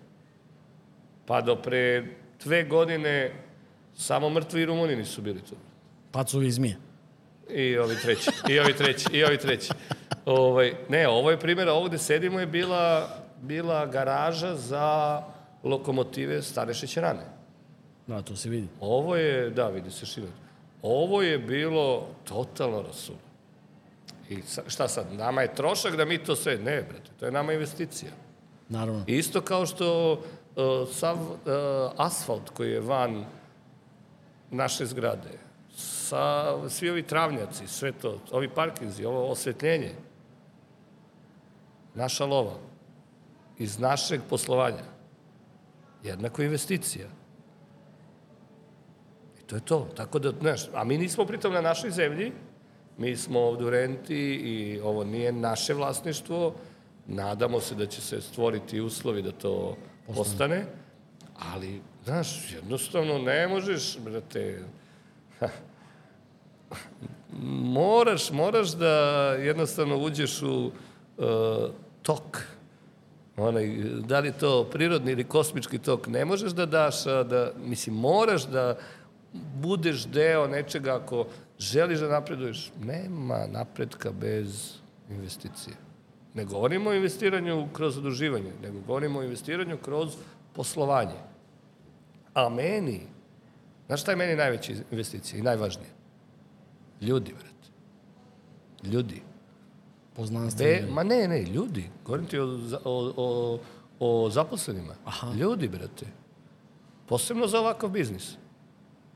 Speaker 1: pa do pre dve godine samo mrtvi Rumuni nisu bili tu.
Speaker 2: Pacovi i zmije.
Speaker 1: I ovi treći, i ovi treći, i ovi treći. Ovaj, ne, ovo je primjer, ovo gde sedimo je bila, bila garaža za lokomotive stare šećerane.
Speaker 2: Da, to se vidi.
Speaker 1: Ovo je, da, vidi se širok. Ovo je bilo totalno rasulo. I sa, šta sad, nama je trošak da mi to sve, ne, brate, to je nama investicija.
Speaker 2: Naravno.
Speaker 1: Isto kao što uh, sav uh, asfalt koji je van naše zgrade, sa, svi ovi travnjaci, sve to, ovi parkinzi, ovo osvetljenje, naša lova, iz našeg poslovanja, jednako investicija. I to je to. Tako da, znaš, a mi nismo pritom na našoj zemlji, mi smo ovde u renti i ovo nije naše vlasništvo, nadamo se da će se stvoriti uslovi da to postane, ali, znaš, jednostavno ne možeš, brate, moraš, moraš da jednostavno uđeš u uh, tok, onaj, da li to prirodni ili kosmički tok, ne možeš da daš, da, mislim, moraš da budeš deo nečega ako želiš da napreduješ. Nema napretka bez investicije. Ne govorimo o investiranju kroz zaduživanje, nego govorimo o investiranju kroz poslovanje. A meni, znaš šta je meni najveća investicija i najvažnije? Ljudi, brate. Ljudi.
Speaker 2: Poznanstveni.
Speaker 1: Be, ma ne, ne, ljudi. Govorim ti o, o, o, o zaposlenima.
Speaker 2: Aha.
Speaker 1: Ljudi, brate. Posebno za ovakav biznis.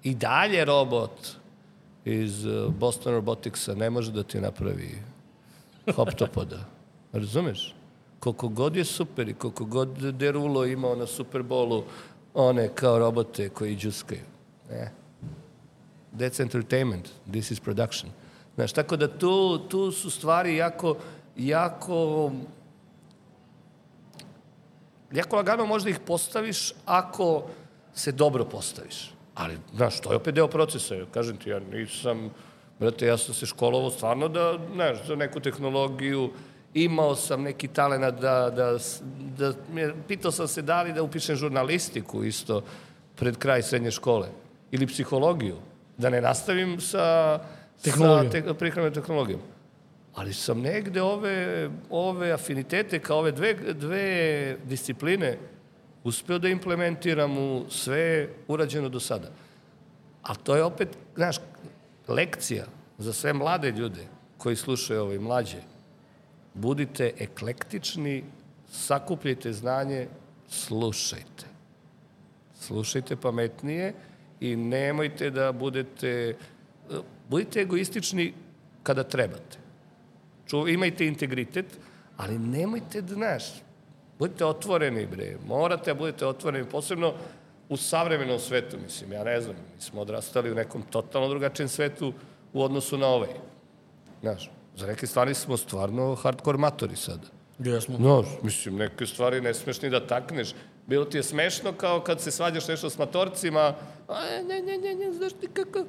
Speaker 1: I dalje robot iz uh, Boston Roboticsa ne može da ti napravi hoptopoda. Razumeš? Koliko god je super i koliko god Derulo imao na Superbolu one kao robote koji džuskaju. Ne. That's entertainment. This is production. Znaš, tako da tu, tu su stvari jako, jako jako lagano možda ih postaviš ako se dobro postaviš. Ali, znaš, to je opet deo procesa. Kažem ti, ja nisam, brate, ja sam se školovao stvarno da, znaš, za neku tehnologiju, imao sam neki talent da, da, da, da pitao sam se da li da upišem žurnalistiku isto pred kraj srednje škole ili psihologiju, da ne nastavim sa,
Speaker 2: Tehnologijom.
Speaker 1: sa te, prihranom tehnologijom. Ali sam negde ove, ove afinitete kao ove dve, dve discipline uspeo da implementiram u sve urađeno do sada. A to je opet, znaš, lekcija za sve mlade ljude koji slušaju ovo i mlađe. Budite eklektični, sakupljajte znanje, slušajte. Slušajte pametnije i nemojte da budete, budite egoistični kada trebate. Ču, imajte integritet, ali nemojte da, znaš, budite otvoreni, bre. Morate da budete otvoreni, posebno u savremenom svetu, mislim. Ja ne znam, mi smo odrastali u nekom totalno drugačijem svetu u odnosu na ovaj. Znaš, za neke stvari smo stvarno hardcore matori sada.
Speaker 2: Jesmo.
Speaker 1: No, mislim, neke stvari ne smeš ni da takneš. Bilo ti je smešno kao kad se svađaš nešto s matorcima, a ne, ne, ne, ne, znaš ti kako...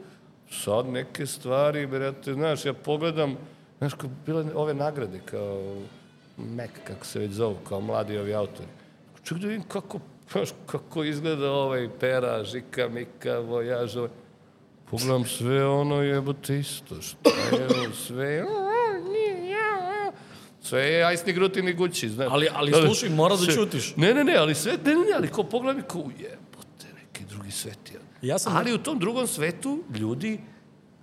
Speaker 1: Sad neke stvari, brate, znaš, ja pogledam, znaš, kao bile ove nagrade, kao Mac, kako se već zovu, kao mladi ovi autori. Ček da vidim kako, znaš, kako izgleda ovaj Pera, Žika, Mika, Vojaž, ovaj. Pogledam sve ono jebote isto, šta je sve, sve je ajsni grutini gući, znaš.
Speaker 2: Ali- ali slušaj, mora da
Speaker 1: sve-
Speaker 2: ćutiš.
Speaker 1: Ne, ne, ne, ali sve, ne, ne, ne, ali ko pogledam i kao, jebote, neki drugi svet je.
Speaker 2: Ja sam-
Speaker 1: Ali u tom drugom svetu ljudi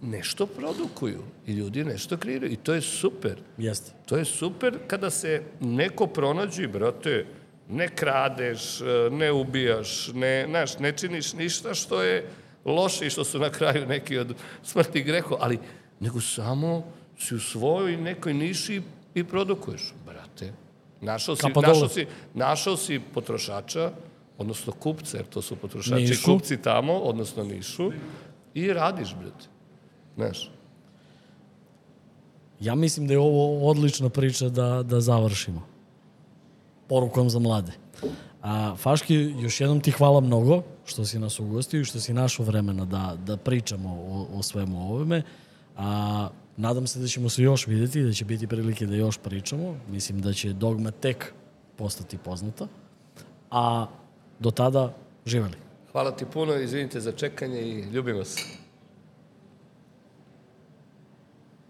Speaker 1: nešto produkuju i ljudi nešto kreiraju i to je super.
Speaker 2: Jeste.
Speaker 1: To je super kada se neko pronađe, brate, ne kradeš, ne ubijaš, ne, znaš, ne činiš ništa što je loše i što su na kraju neki od smrti greho, ali nego samo si u svojoj nekoj niši i produkuješ, brate. Našao si, našao si, našao si potrošača, odnosno kupce, jer to su potrošači,
Speaker 2: Nišu.
Speaker 1: kupci tamo, odnosno nišu, i radiš, brate. Znaš,
Speaker 2: Ja mislim da je ovo odlična priča da, da završimo. Porukom za mlade. A, Faški, još jednom ti hvala mnogo što si nas ugostio i što si našao vremena da, da pričamo o, o svemu ovome. A, nadam se da ćemo se još videti, da će biti prilike da još pričamo. Mislim da će Dogma tek postati poznata. A do tada, živeli.
Speaker 1: hvala ti puno, izvinite za čekanje i ljubimo se.